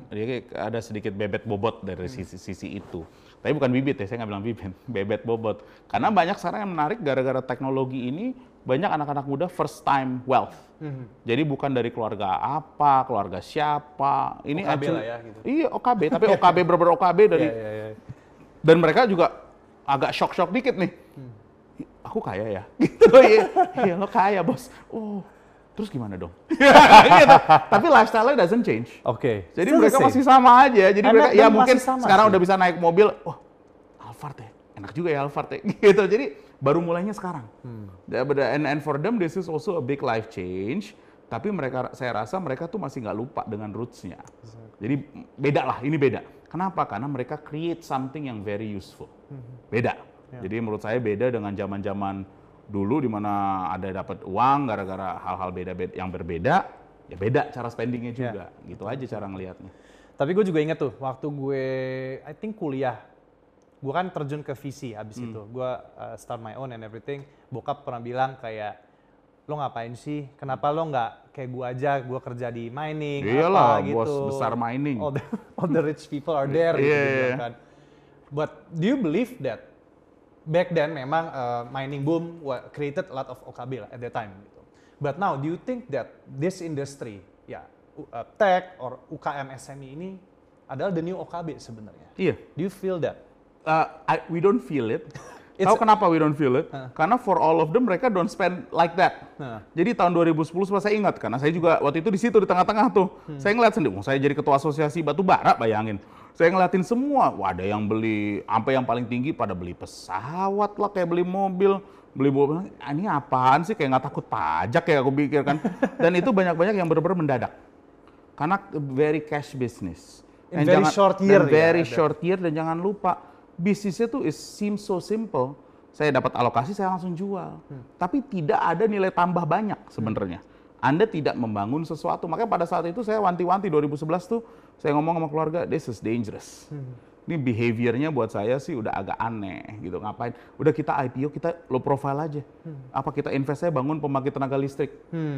Speaker 3: dia ada sedikit bebet bobot dari
Speaker 2: Hmm.
Speaker 3: sisi sisi itu. Tapi bukan bibit ya, saya nggak bilang bibit, bebet bobot. Karena banyak sekarang yang menarik gara-gara teknologi ini, banyak anak-anak muda first time wealth.
Speaker 2: Hmm.
Speaker 3: Jadi bukan dari keluarga apa, keluarga siapa. Ini
Speaker 2: OKB
Speaker 3: actually-
Speaker 2: lah ya, gitu.
Speaker 3: Iya OKB, tapi OKB bener OKB dari
Speaker 2: Ya, ya, ya.
Speaker 3: dan mereka juga agak shock-shock dikit nih.
Speaker 2: Hmm.
Speaker 3: "Ih, Aku kaya ya, gitu. Iya, iya lo kaya bos. Oh, terus gimana dong? gitu. Tapi lifestyle-nya doesn't change.
Speaker 2: Oke.
Speaker 3: Jadi
Speaker 2: Still the
Speaker 3: mereka masih sama aja. Jadi
Speaker 2: Enak
Speaker 3: mereka ya mungkin
Speaker 2: sama
Speaker 3: sekarang
Speaker 2: sih.
Speaker 3: udah bisa naik mobil. Oh, Alphard ya, enak juga ya Alphard ya. Gitu. Jadi baru mulainya sekarang.
Speaker 2: Hmm.
Speaker 3: Ya, but, And, and for them this is also a big life change. Tapi mereka, saya rasa mereka tuh masih nggak lupa dengan roots-nya. Jadi beda lah, ini beda. Kenapa? Karena mereka create something yang very useful.
Speaker 2: Hmm.
Speaker 3: Beda.
Speaker 2: Ya.
Speaker 3: Jadi menurut saya beda dengan zaman-zaman dulu di mana ada dapat uang gara-gara hal-hal beda, beda yang berbeda, ya beda cara spendingnya juga. Gitu aja cara ngelihatnya.
Speaker 2: Tapi gue juga inget tuh waktu gue, I think kuliah, gue kan terjun ke VC abis
Speaker 3: Hmm.
Speaker 2: itu. Gue uh, start my own and everything. Bokap pernah bilang kayak, lo ngapain sih? Kenapa lo nggak kayak gue aja? Gue kerja di mining,
Speaker 3: Iyalah,
Speaker 2: apa
Speaker 3: bos
Speaker 2: gitu.
Speaker 3: besar mining.
Speaker 2: All the, all the rich people are there. gitu,
Speaker 3: Iya,
Speaker 2: dia
Speaker 3: iya, iya.
Speaker 2: kan. But do you believe that back then memang uh, mining boom created a lot of OKB lah at that time gitu. But now do you think that this industry ya uh, tech or UKM SME ini adalah the new OKB sebenarnya?
Speaker 3: Iya.
Speaker 2: Do you feel that?
Speaker 3: Uh, I- we don't feel it.
Speaker 2: It's-
Speaker 3: Tahu kenapa we don't feel it? Karena for all of them mereka don't spend like that.
Speaker 2: Nah.
Speaker 3: Jadi tahun 2010 semua saya ingat karena saya juga waktu itu di situ di tengah-tengah tuh.
Speaker 2: Hmm.
Speaker 3: Saya ngeliat sendiri, oh, saya jadi ketua asosiasi batu bara bayangin. Saya ngeliatin semua, wah ada yang beli, sampai yang paling tinggi pada beli pesawat lah, kayak beli mobil, beli mobil. Ah, Ini apaan sih? Kayak nggak takut pajak ya aku pikir kan. Dan itu banyak-banyak yang benar-benar mendadak. Karena very cash business.
Speaker 2: In
Speaker 3: Dan
Speaker 2: very short year
Speaker 3: dan
Speaker 2: ya,
Speaker 3: very
Speaker 2: ada.
Speaker 3: short year dan jangan lupa bisnisnya tuh is seems so simple. Saya dapat alokasi saya langsung jual.
Speaker 2: Hmm.
Speaker 3: Tapi tidak ada nilai tambah banyak sebenarnya. Anda tidak membangun sesuatu. Makanya pada saat itu saya wanti-wanti 2011 tuh saya ngomong sama keluarga, this is dangerous.
Speaker 2: Hmm.
Speaker 3: Ini behaviornya buat saya sih udah agak aneh gitu. Ngapain? Udah kita IPO, kita low profile aja.
Speaker 2: Hmm.
Speaker 3: Apa kita invest saya bangun pembangkit tenaga listrik.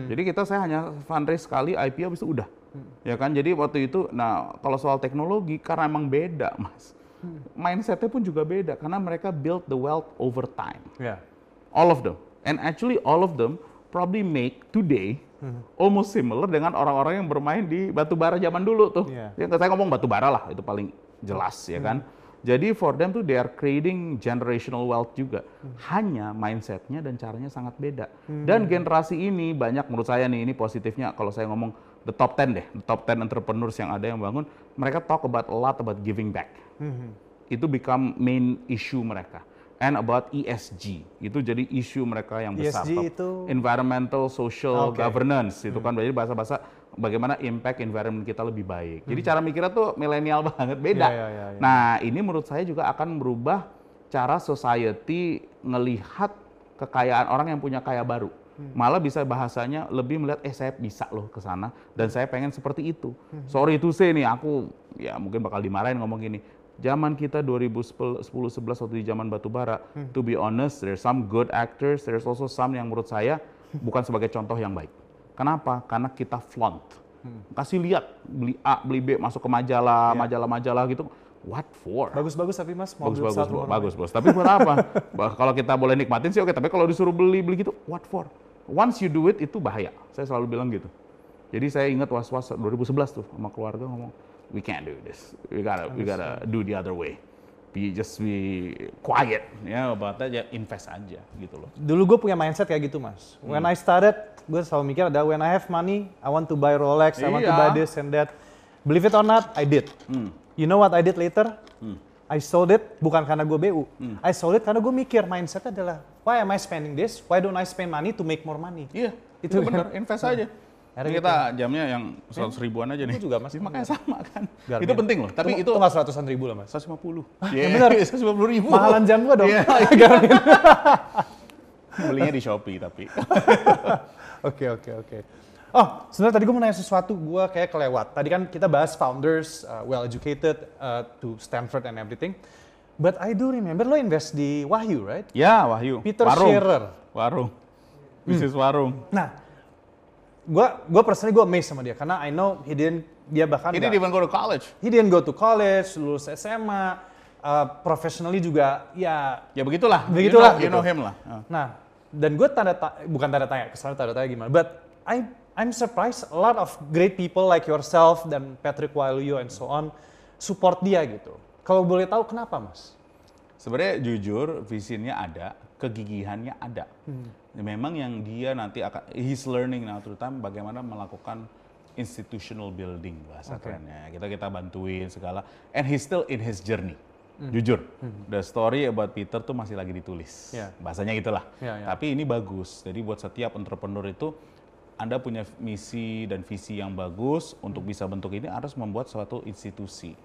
Speaker 3: Jadi kita saya hanya fundraise sekali IPO habis itu udah.
Speaker 2: Hmm.
Speaker 3: Ya kan? Jadi waktu itu nah kalau soal teknologi karena emang beda, Mas.
Speaker 2: Hmm.
Speaker 3: Mindsetnya pun juga beda karena mereka build the wealth over time.
Speaker 2: Ya.
Speaker 3: All of them. And actually all of them probably make today
Speaker 2: Hmm.
Speaker 3: almost similar dengan orang-orang yang bermain di batu bara zaman dulu tuh.
Speaker 2: Iya.
Speaker 3: Ya, saya ngomong batu bara lah, itu paling jelas ya kan. Jadi for them tuh they are creating generational wealth juga. Hanya mindsetnya dan caranya sangat beda. Dan generasi ini banyak menurut saya nih ini positifnya kalau saya ngomong the top 10 deh, the top 10 entrepreneurs yang ada yang bangun, mereka talk about a lot about giving back. Itu become main issue mereka. And about ESG, itu jadi isu mereka yang besar.
Speaker 2: ESG itu?
Speaker 3: environmental, social
Speaker 2: Oke.
Speaker 3: governance itu kan jadi bahasa-bahasa bagaimana impact environment kita lebih baik. Jadi cara mikirnya tuh milenial banget beda.
Speaker 2: Iya, iya, iya, iya.
Speaker 3: Nah ini menurut saya juga akan merubah cara society ngelihat kekayaan orang yang punya kaya baru. Malah bisa bahasanya lebih melihat eh saya bisa loh ke sana dan saya pengen seperti itu. Sorry to say nih aku ya mungkin bakal dimarahin ngomong gini. Zaman kita 2010 11 waktu di zaman batu bara, to be honest, there's some good actors, there's also some yang menurut saya bukan sebagai contoh yang baik. Kenapa? Karena kita flaunt. Kasih lihat beli A, beli B, masuk ke majalah, majalah-majalah gitu. What for?
Speaker 2: Bagus-bagus tapi mas,
Speaker 3: bagus
Speaker 2: mobil
Speaker 3: bagus Bo-
Speaker 2: warna
Speaker 3: bagus bos tapi buat apa Bah, kalau kita boleh nikmatin sih oke tapi kalau disuruh beli beli gitu what for once you do it itu bahaya saya selalu bilang gitu jadi saya ingat was was 2011 tuh sama keluarga ngomong we can't do this we gotta we gotta do the other way be just be quiet ya about aja invest aja gitu loh
Speaker 2: Dulu gue punya mindset kayak gitu mas. When
Speaker 3: Hmm.
Speaker 2: I started, gue selalu mikir ada when I have money, I want to buy Rolex, I want to
Speaker 3: Iya.
Speaker 2: buy this and that. Believe it or not, I did. You know what I did later? I sold it bukan karena gue BU. I sold it karena gue mikir mindsetnya adalah why am I spending this? Why don't I spend money to make more money?
Speaker 3: iya
Speaker 2: Itu
Speaker 3: itu
Speaker 2: kan.
Speaker 3: benar invest aja
Speaker 2: Akhirnya
Speaker 3: Ini kita jamnya yang seratus ribuan aja nih
Speaker 2: Itu juga, Mas.
Speaker 3: Iya, makanya sama kan
Speaker 2: Garmin.
Speaker 3: itu penting loh tapi itu
Speaker 2: itu nggak seratusan ribu lah mas.
Speaker 3: 150
Speaker 2: ya benar.
Speaker 3: 150 ribu
Speaker 2: Mahalan jam gue dong.
Speaker 3: Iya.
Speaker 2: Garmin.
Speaker 3: belinya di Shopee tapi
Speaker 2: Oke oke oke. Oh, sebenarnya tadi gue mau nanya sesuatu, gue kayak kelewat. Tadi kan kita bahas founders, uh, well educated uh, to Stanford and everything. But I do remember lo invest di Wahyu, right?
Speaker 3: Ya, Wahyu.
Speaker 2: Peter
Speaker 3: warung.
Speaker 2: Scherer.
Speaker 3: Warung. Bisnis warung.
Speaker 2: Nah, gue gue personally gue amazed sama dia karena I know he didn't dia bahkan
Speaker 3: Ini
Speaker 2: nggak-
Speaker 3: even go to college.
Speaker 2: he didn't go to college, lulus SMA, uh, professionally juga ya
Speaker 3: Ya begitulah.
Speaker 2: Begitulah,
Speaker 3: You know, you know
Speaker 2: gitu.
Speaker 3: him lah. Ah.
Speaker 2: Nah, dan gue tanda ta- bukan tanda tanya, kesalahan tanda tanya gimana. But I I'm surprised a lot of great people like yourself dan Patrick Waluyo and so on support dia gitu. Kalau boleh tahu kenapa, Mas?
Speaker 3: Sebenarnya jujur visionnya ada, kegigihannya ada. Ya, Memang yang dia nanti akan he's learning now terutama bagaimana melakukan institutional building bahasa
Speaker 2: Oke.
Speaker 3: kerennya. Kita kita bantuin segala and he's still in his journey. Jujur, the story about Peter tuh masih lagi ditulis.
Speaker 2: Ya.
Speaker 3: Bahasanya gitulah.
Speaker 2: Ya, ya.
Speaker 3: Tapi ini bagus. Jadi buat setiap entrepreneur itu anda punya misi dan visi yang bagus untuk bisa bentuk ini harus membuat suatu institusi.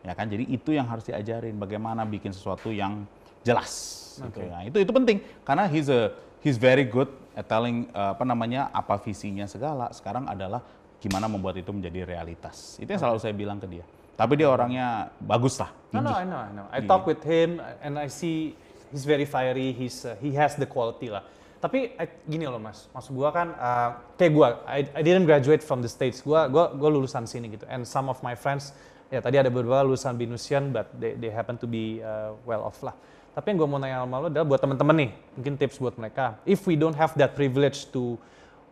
Speaker 3: Ya kan? Jadi itu yang harus diajarin bagaimana bikin sesuatu yang jelas. Gitu. Nah, itu itu penting karena he's a he's very good at telling uh, apa namanya apa visinya segala. Sekarang adalah gimana membuat itu menjadi realitas. Itu yang selalu saya bilang ke dia. Tapi dia orangnya bagus lah.
Speaker 2: No, no, I know, I know. I talk with him and I see he's very fiery. He's uh, he has the quality lah. Tapi I- gini loh mas, maksud gua kan uh, kayak gua, I, I didn't graduate from the states. Gua gua gua lulusan sini gitu. And some of my friends, ya tadi ada beberapa lulusan Binusian, but they, they happen to be uh, well off lah. Tapi yang gua mau nanya sama lo adalah buat temen-temen nih, mungkin tips buat mereka. If we don't have that privilege to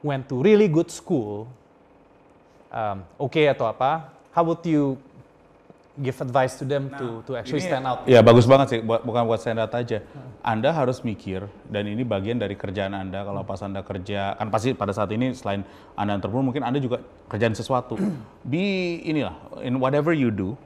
Speaker 2: went to really good school, um, oke atau apa, how would you give advice to them to to actually
Speaker 3: Ini-
Speaker 2: stand out?
Speaker 3: Ya bagus banget sih, buat, bukan buat stand out aja. Anda harus mikir dan ini bagian dari kerjaan Anda. Kalau pas Anda kerja, kan pasti pada saat ini selain Anda entrepreneur, mungkin Anda juga kerjaan sesuatu. Be inilah, in whatever you do,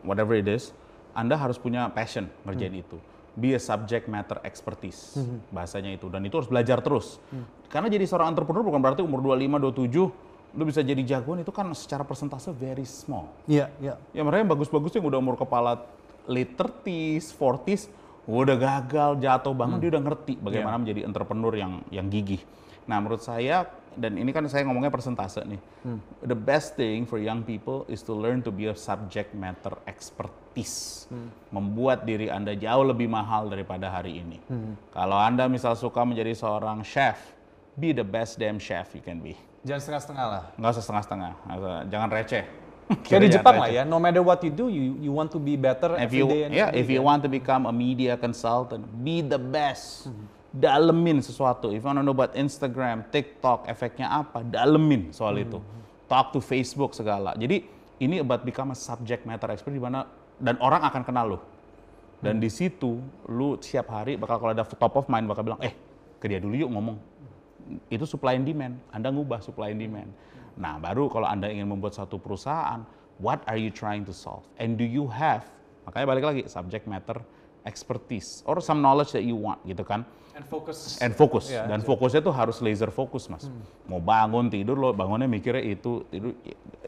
Speaker 3: whatever it is, Anda harus punya passion ngerjain itu. Be a subject matter expertise, bahasanya itu. Dan itu harus belajar terus. Karena jadi seorang entrepreneur bukan berarti umur 25, 27, lu bisa jadi jagoan itu kan secara persentase very small.
Speaker 2: Iya, iya.
Speaker 3: Ya mereka yang bagus-bagus yang udah umur kepala late 30s, 40s, udah gagal, jatuh bangun, dia udah ngerti bagaimana menjadi entrepreneur yang yang gigih. Nah menurut saya, dan ini kan saya ngomongnya persentase nih, the best thing for young people is to learn to be a subject matter expertise. Membuat diri Anda jauh lebih mahal daripada hari ini. Kalau Anda misal suka menjadi seorang chef, be the best damn chef you can be.
Speaker 2: Jangan setengah-setengah lah.
Speaker 3: Nggak usah setengah-setengah, jangan receh.
Speaker 2: Kayak di Jepang lah ya, no matter what you do, you you want to be better
Speaker 3: If
Speaker 2: every
Speaker 3: you,
Speaker 2: day and
Speaker 3: yeah, if you want to become a media consultant, be the best. Dalemin sesuatu. If you want to know about Instagram, TikTok, efeknya apa, dalemin soal itu. Talk to Facebook segala. Jadi ini about become a subject matter expert di mana dan orang akan kenal lo. Dan di situ lu siap hari bakal kalau ada top of mind bakal bilang, eh ke dia dulu yuk ngomong. Itu supply and demand. Anda ngubah supply and demand. Nah baru kalau Anda ingin membuat satu perusahaan, what are you trying to solve? And do you have, makanya balik lagi, subject matter expertise or some knowledge that you want gitu kan.
Speaker 2: And focus.
Speaker 3: And focus.
Speaker 2: Yeah,
Speaker 3: Dan fokusnya tuh harus laser fokus mas. Mau bangun tidur lo bangunnya mikirnya itu tidur.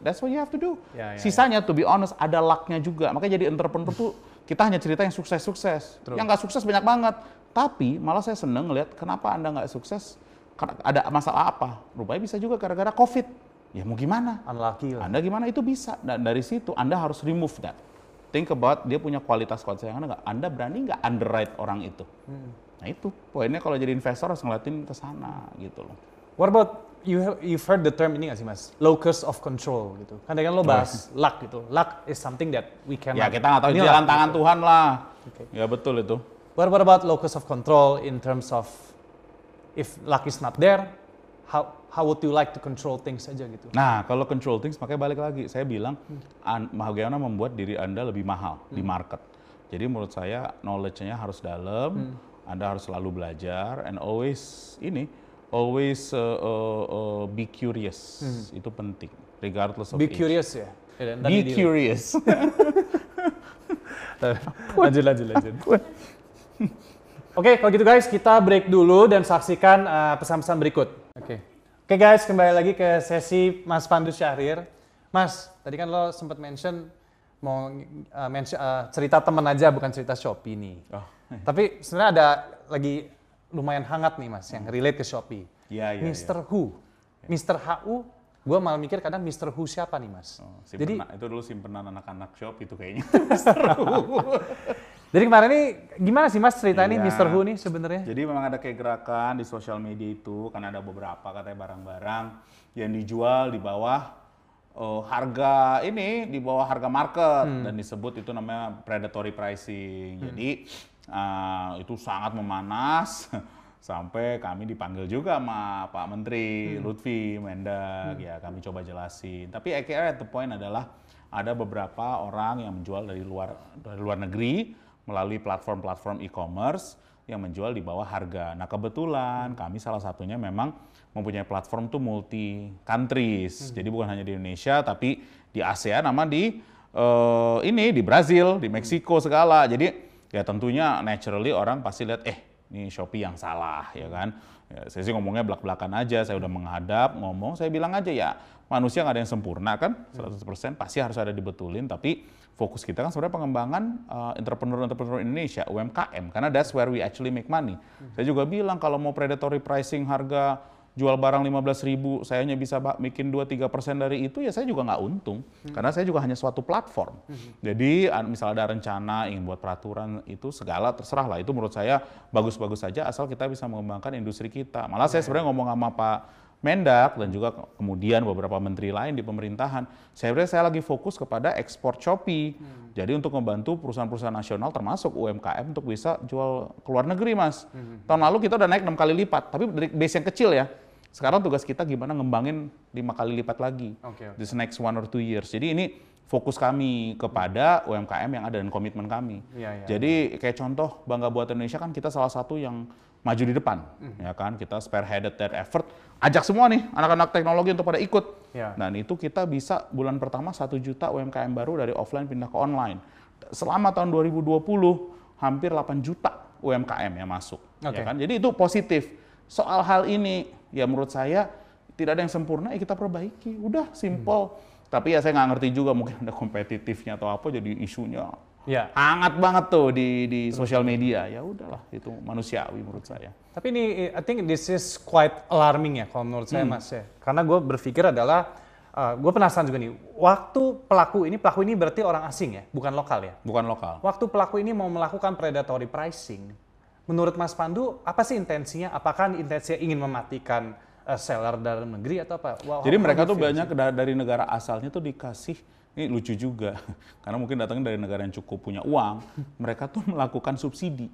Speaker 3: That's what you have to do.
Speaker 2: Ya, ya,
Speaker 3: Sisanya to be honest ada lucknya juga. Makanya jadi entrepreneur tuh kita hanya cerita yang sukses-sukses. Yang nggak sukses banyak banget. Tapi malah saya seneng ngeliat kenapa anda nggak sukses. Ada masalah apa? Rupanya bisa juga gara-gara covid. Ya mau gimana?
Speaker 2: Unlucky lah.
Speaker 3: Anda gimana itu bisa. Dan dari situ Anda harus remove that. Think about dia punya kualitas kualitas yang nggak? Anda berani nggak underwrite orang itu? Nah itu poinnya kalau jadi investor harus ngeliatin ke sana gitu loh.
Speaker 2: What about you have, you've heard the term ini gak sih mas? Locus of control gitu. Kan kan lo bahas luck gitu. Luck is something that we can.
Speaker 3: Ya kita nggak tahu
Speaker 2: Ini
Speaker 3: jalan tangan
Speaker 2: gitu.
Speaker 3: Tuhan lah.
Speaker 2: Oke.
Speaker 3: Ya betul itu.
Speaker 2: What, what about locus of control in terms of if luck is not there, how how would you like to control things aja gitu?
Speaker 3: Nah kalau control things makanya balik lagi. Saya bilang an, bagaimana membuat diri Anda lebih mahal di market. Jadi menurut saya knowledge-nya harus dalam. Anda harus selalu belajar and always ini always uh, uh, uh, be curious. Itu penting regardless of
Speaker 2: Be
Speaker 3: age.
Speaker 2: curious ya. Ya,
Speaker 3: Be
Speaker 2: tadi di-
Speaker 3: curious.
Speaker 2: lanjut lanjut lanjut. Oke, kalau gitu guys, kita break dulu dan saksikan uh, pesan-pesan berikut. Oke. Oke guys, kembali lagi ke sesi Mas Pandu Syahrir. Mas, tadi kan lo sempat mention mau uh, mention, uh, cerita temen aja bukan cerita Shopee nih.
Speaker 3: Oh.
Speaker 2: Tapi sebenarnya ada lagi lumayan hangat nih Mas yang relate ke Shopee.
Speaker 3: Iya, iya,
Speaker 2: Mr. Who. Mr. HU, gue malah mikir kadang Mr. Who siapa nih Mas?
Speaker 3: Oh,
Speaker 2: Jadi
Speaker 3: simpenan- itu dulu simpenan anak-anak shop itu kayaknya.
Speaker 2: Jadi kemarin ini gimana sih Mas cerita ini
Speaker 3: Iya.
Speaker 2: Mr. Who nih sebenarnya?
Speaker 3: Jadi memang ada kayak gerakan di sosial media itu kan ada beberapa katanya barang-barang yang dijual di bawah eh, harga ini di bawah harga market dan disebut itu namanya predatory pricing. Jadi ah, itu sangat memanas sampai kami dipanggil juga sama Pak Menteri Lutfi Mendag ya kami coba jelasin. Tapi akhirnya at the point adalah ada beberapa orang yang menjual dari luar dari luar negeri melalui platform-platform e-commerce yang menjual di bawah harga. Nah kebetulan kami salah satunya memang mempunyai platform tuh multi countries. Jadi bukan hanya di Indonesia tapi di ASEAN sama di eh, ini di Brazil, di Meksiko segala. Jadi ya tentunya naturally orang pasti lihat eh ini Shopee yang salah ya kan. Ya, saya sih ngomongnya belak-belakan aja, saya udah menghadap ngomong, saya bilang aja ya manusia nggak ada yang sempurna kan, 100% pasti harus ada dibetulin, tapi fokus kita kan sebenarnya pengembangan uh, entrepreneur-entrepreneur Indonesia, UMKM, karena that's where we actually make money. Saya juga bilang kalau mau predatory pricing harga jual barang 15.000 ribu, saya hanya bisa bikin 2-3% dari itu, ya saya juga nggak untung. Karena saya juga hanya suatu platform. Jadi an- misalnya ada rencana ingin buat peraturan itu segala terserah lah. Itu menurut saya bagus-bagus saja asal kita bisa mengembangkan industri kita. Malah saya sebenarnya ngomong sama Pak Mendak dan juga ke- kemudian beberapa menteri lain di pemerintahan. Saya sebenarnya saya lagi fokus kepada ekspor Shopee. Jadi untuk membantu perusahaan-perusahaan nasional termasuk UMKM untuk bisa jual ke luar negeri, Mas. Tahun lalu kita udah naik enam kali lipat, tapi dari base yang kecil ya. Sekarang tugas kita gimana ngembangin lima kali lipat lagi.
Speaker 2: Oke, oke.
Speaker 3: This next one or two years. Jadi ini fokus kami kepada UMKM yang ada dan komitmen kami.
Speaker 2: Iya, iya.
Speaker 3: Jadi kayak contoh Bangga Buat Indonesia kan kita salah satu yang maju di depan,
Speaker 2: Hmm.
Speaker 3: ya kan? Kita spearheaded that effort, ajak semua nih anak-anak teknologi untuk pada ikut.
Speaker 2: Ya.
Speaker 3: Dan itu kita bisa bulan pertama satu juta UMKM baru dari offline pindah ke online. Selama tahun 2020 hampir 8 juta UMKM yang masuk,
Speaker 2: Oke.
Speaker 3: ya kan? Jadi itu positif. Soal hal ini ya menurut saya tidak ada yang sempurna, ya kita perbaiki. Udah simple. Tapi ya saya nggak ngerti juga mungkin ada kompetitifnya atau apa jadi isunya
Speaker 2: Ya.
Speaker 3: hangat banget tuh di di sosial media. Ya udahlah, itu manusiawi menurut saya.
Speaker 2: Tapi ini, I think this is quite alarming ya kalau menurut saya mas ya. Karena gue berpikir adalah, gue penasaran juga nih, waktu pelaku ini, pelaku ini berarti orang asing ya, bukan lokal ya.
Speaker 3: Bukan lokal.
Speaker 2: Waktu pelaku ini mau melakukan predatory pricing, menurut Mas Pandu, apa sih intensinya? Apakah intensinya ingin mematikan eh, seller dalam negeri atau apa? Wow,
Speaker 3: Jadi mereka tuh banyak da- dari negara asalnya tuh dikasih ini lucu juga karena mungkin datangnya dari negara yang cukup punya uang, mereka tuh melakukan subsidi.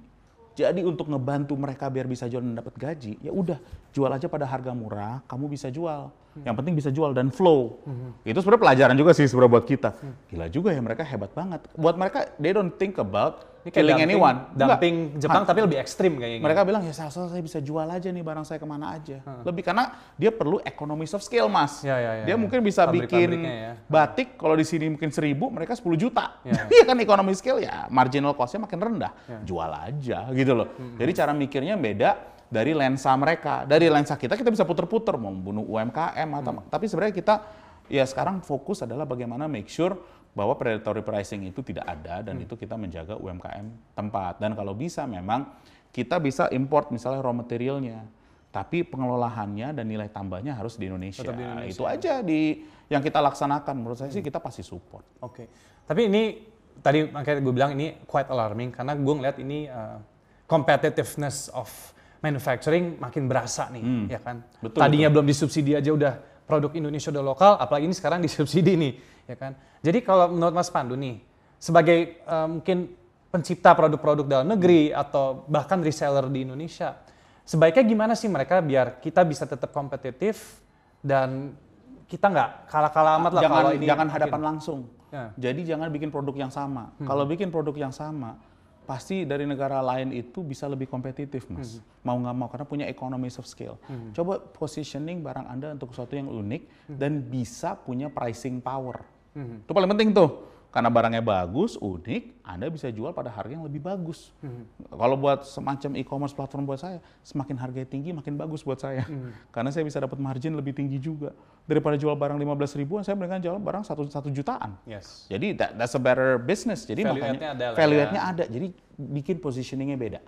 Speaker 3: Jadi untuk ngebantu mereka biar bisa jual dan dapat gaji, ya udah jual aja pada harga murah, kamu bisa jual. Yang penting bisa jual dan flow. Itu sebenarnya pelajaran juga sih sebenarnya buat kita. Gila juga ya mereka hebat banget. Buat mereka they don't think about
Speaker 2: Ini kayak
Speaker 3: killing
Speaker 2: dumping,
Speaker 3: anyone.
Speaker 2: Dumping
Speaker 3: Enggak.
Speaker 2: Jepang
Speaker 3: Ah,
Speaker 2: tapi lebih ekstrim kayaknya.
Speaker 3: mereka bilang ya saya saya bisa jual aja nih barang saya ke mana aja. Lebih karena dia perlu economies of scale mas.
Speaker 2: Ya, ya, ya,
Speaker 3: dia
Speaker 2: ya.
Speaker 3: mungkin bisa bikin
Speaker 2: Pabrik-pabriknya ya.
Speaker 3: batik kalau di sini mungkin seribu mereka 10 juta.
Speaker 2: Ya.
Speaker 3: Iya kan economy scale ya marginal costnya makin rendah.
Speaker 2: Ya.
Speaker 3: Jual aja gitu loh.
Speaker 2: Hmm.
Speaker 3: Jadi cara mikirnya beda dari lensa mereka. Dari lensa kita kita bisa puter-puter mau membunuh UMKM atau
Speaker 2: Hmm.
Speaker 3: tapi sebenarnya kita ya sekarang fokus adalah bagaimana make sure bahwa predatory pricing itu tidak ada dan
Speaker 2: Hmm.
Speaker 3: itu kita menjaga UMKM tempat dan kalau bisa memang kita bisa import misalnya raw materialnya tapi pengelolaannya dan nilai tambahnya harus di Indonesia.
Speaker 2: Tetap di Indonesia.
Speaker 3: Itu aja di yang kita laksanakan menurut saya sih kita pasti support.
Speaker 2: Oke. Tapi ini tadi makanya gue bilang ini quite alarming karena gue ngeliat ini uh, competitiveness of manufacturing makin berasa nih, ya kan?
Speaker 3: Hmm. Betul,
Speaker 2: Tadinya belum disubsidi aja udah produk Indonesia udah lokal, apalagi ini sekarang disubsidi nih, ya kan? Jadi kalau menurut Mas Pandu nih, sebagai uh, mungkin pencipta produk-produk dalam negeri atau bahkan reseller di Indonesia, sebaiknya gimana sih mereka biar kita bisa tetap kompetitif dan kita nggak kalah-kalah amat lah
Speaker 3: jangan
Speaker 2: kalau ini
Speaker 3: jangan hadapan langsung.
Speaker 2: Ya.
Speaker 3: Jadi jangan bikin produk yang sama. Kalau bikin produk yang sama, pasti dari negara lain itu bisa lebih kompetitif, mas. Mau nggak mau karena punya economies of scale. Coba positioning barang anda untuk sesuatu yang unik dan bisa punya pricing power. Itu paling penting tuh. Karena barangnya bagus, unik, Anda bisa jual pada harga yang lebih bagus. Kalau buat semacam e-commerce platform buat saya, semakin harganya tinggi, makin bagus buat saya. Karena saya bisa dapat margin lebih tinggi juga. Daripada jual barang 15 ribuan, saya mendingan jual barang satu, satu jutaan.
Speaker 2: Yes.
Speaker 3: Jadi that, that's a better business. Jadi
Speaker 2: Value
Speaker 3: makanya
Speaker 2: ada
Speaker 3: value
Speaker 2: ya.
Speaker 3: ada. Jadi bikin positioningnya beda.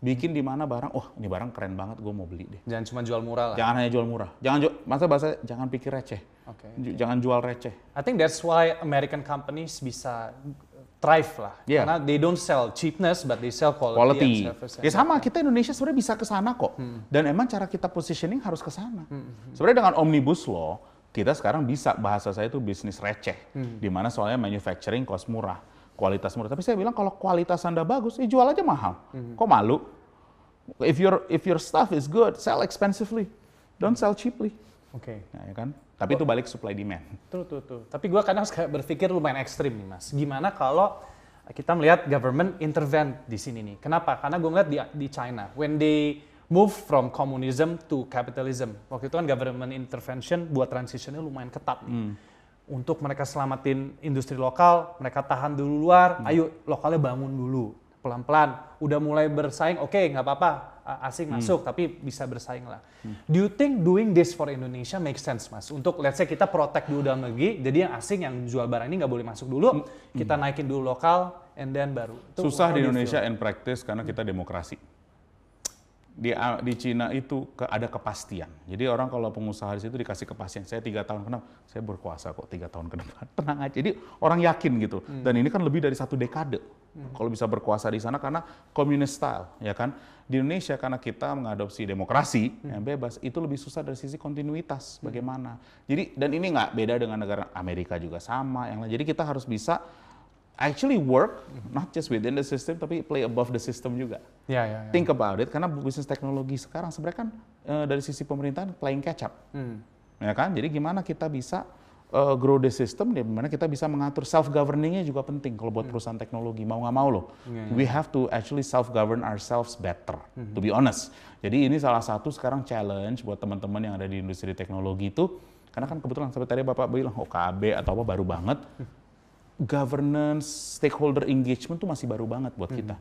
Speaker 3: Bikin di mana barang, oh ini barang keren banget, gue mau beli deh.
Speaker 2: Jangan cuma jual murah lah.
Speaker 3: Jangan hanya jual murah. Jangan jual, masa bahasa jangan pikir receh.
Speaker 2: Oke.
Speaker 3: Ju- Jangan jual receh.
Speaker 2: I think that's why American companies bisa thrive lah.
Speaker 3: Yeah.
Speaker 2: Karena they don't sell cheapness, but they sell quality,
Speaker 3: quality.
Speaker 2: and service.
Speaker 3: Ya sama, kita Indonesia sebenarnya bisa ke sana kok. Dan emang cara kita positioning harus ke sana. Sebenarnya dengan omnibus law, kita sekarang bisa bahasa saya itu bisnis receh. Di mana soalnya manufacturing cost murah, kualitas murah. Tapi saya bilang kalau kualitas Anda bagus, ya jual aja mahal. Kok malu? If your if your stuff is good, sell expensively. Don't sell cheaply.
Speaker 2: Oke.
Speaker 3: Nah, ya kan? Tapi itu balik supply demand.
Speaker 2: Tuh, tuh, tuh. Tapi gue kadang suka berpikir lumayan ekstrim nih, Mas. Gimana kalau kita melihat government intervene di sini nih? Kenapa? Karena gue ngeliat di, di China, when they move from communism to capitalism, waktu itu kan government intervention buat transitionnya lumayan ketat nih. Untuk mereka selamatin industri lokal, mereka tahan dulu luar, ayo lokalnya bangun dulu. Pelan-pelan, udah mulai bersaing, oke nggak apa-apa, asing masuk, tapi bisa bersaing lah. Do you think doing this for Indonesia makes sense, Mas? Untuk let's say kita protect dulu dalam negeri, jadi yang asing yang jual barang ini nggak boleh masuk dulu, kita naikin dulu lokal, and then baru. Itu
Speaker 3: Susah di Indonesia in practice karena kita demokrasi. Di, di Cina itu ke, ada kepastian. Jadi orang kalau pengusaha di situ dikasih kepastian. Saya tiga tahun kenapa? Saya berkuasa kok tiga tahun ke depan. Tenang aja. Jadi orang yakin gitu. Dan ini kan lebih dari satu dekade. Kalau bisa berkuasa di sana karena communist style, ya kan? Di Indonesia karena kita mengadopsi demokrasi yang bebas, itu lebih susah dari sisi kontinuitas. Bagaimana? Jadi dan ini nggak beda dengan negara Amerika juga sama. Yang lain. Jadi kita harus bisa actually work not just within the system tapi play above the system juga.
Speaker 2: Ya, ya, ya.
Speaker 3: Think about it karena bisnis teknologi sekarang sebenarnya kan eh, dari sisi pemerintahan playing catch up.
Speaker 2: Hmm.
Speaker 3: Ya kan? Jadi gimana kita bisa eh, grow the system di mana kita bisa mengatur self governingnya juga penting kalau buat perusahaan teknologi mau nggak mau loh. We have to actually self govern ourselves better to be honest. Jadi ini salah satu sekarang challenge buat teman-teman yang ada di industri teknologi itu karena kan kebetulan seperti tadi Bapak bilang OKB atau apa baru banget governance, stakeholder engagement tuh masih baru banget buat kita.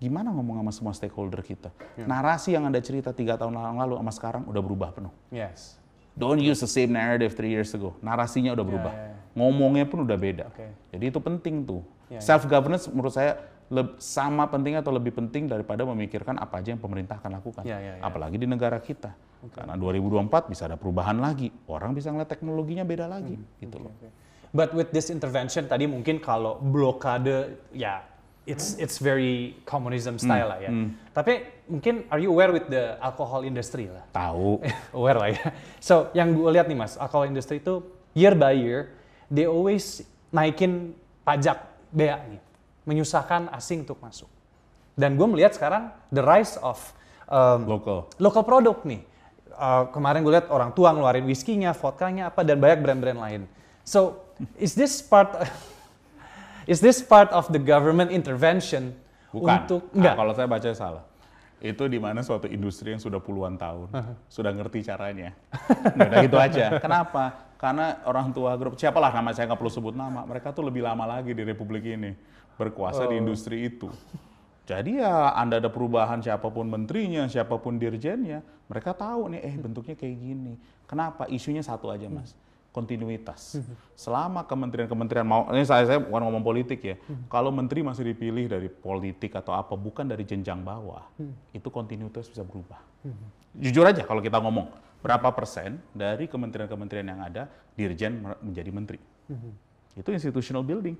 Speaker 3: Gimana ngomong sama semua stakeholder kita? Narasi yang Anda cerita tiga tahun lalu sama sekarang udah berubah penuh.
Speaker 2: Yes.
Speaker 3: Don't use the same narrative three years ago. Narasinya udah berubah.
Speaker 2: ya, ya.
Speaker 3: Ngomongnya pun udah beda.
Speaker 2: Oke.
Speaker 3: Jadi itu penting tuh.
Speaker 2: Ya, ya.
Speaker 3: Self governance menurut saya sama penting atau lebih penting daripada memikirkan apa aja yang pemerintah akan lakukan.
Speaker 2: Ya, ya, ya.
Speaker 3: Apalagi di negara kita. Karena 2024 bisa ada perubahan lagi. Orang bisa ngeliat teknologinya beda lagi.
Speaker 2: Hmm.
Speaker 3: Gitu loh.
Speaker 2: But with this intervention tadi mungkin kalau blokade ya it's it's very communism style lah ya. Tapi mungkin are you aware with the alcohol industry lah?
Speaker 3: Tahu.
Speaker 2: aware lah ya. So yang gue lihat nih mas, alcohol industry itu year by year they always naikin pajak bea nih, menyusahkan asing untuk masuk. Dan gue melihat sekarang the rise of um,
Speaker 3: Local.
Speaker 2: local product nih. Uh, kemarin gue lihat orang tua ngeluarin whiskinya, vodkanya apa dan banyak brand-brand lain. So is this part is this part of the government intervention
Speaker 3: Bukan.
Speaker 2: untuk
Speaker 3: Nah,
Speaker 2: enggak.
Speaker 3: kalau saya baca salah. Itu di mana suatu industri yang sudah puluhan tahun sudah ngerti caranya. Udah gitu aja. Kenapa? Karena orang tua grup siapalah nama saya nggak perlu sebut nama. Mereka tuh lebih lama lagi di Republik ini berkuasa di industri itu. Jadi ya Anda ada perubahan siapa pun menterinya, siapa pun dirjennya, mereka tahu nih eh bentuknya kayak gini. Kenapa? Isunya satu aja mas, kontinuitas. Selama kementerian-kementerian mau, ini saya, saya bukan ngomong politik ya, kalau menteri masih dipilih dari politik atau apa, bukan dari jenjang bawah, itu kontinuitas bisa berubah. Jujur aja kalau kita ngomong, berapa persen dari kementerian-kementerian yang ada, dirjen menjadi menteri. Itu institutional building.